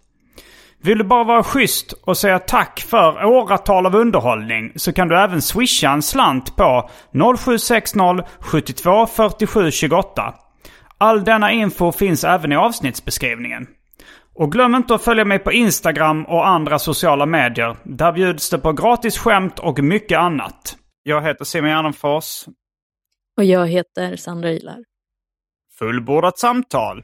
Vill du bara vara schysst och säga tack för åratal av underhållning så kan du även swisha en slant på 0760 72 47 28. All denna info finns även i avsnittsbeskrivningen. Och glöm inte att följa mig på Instagram och andra sociala medier. Där bjuds det på gratis skämt och mycket annat. Jag heter Simon Gärdenfors. Och jag heter Sandra Ilar. Fullbordat samtal.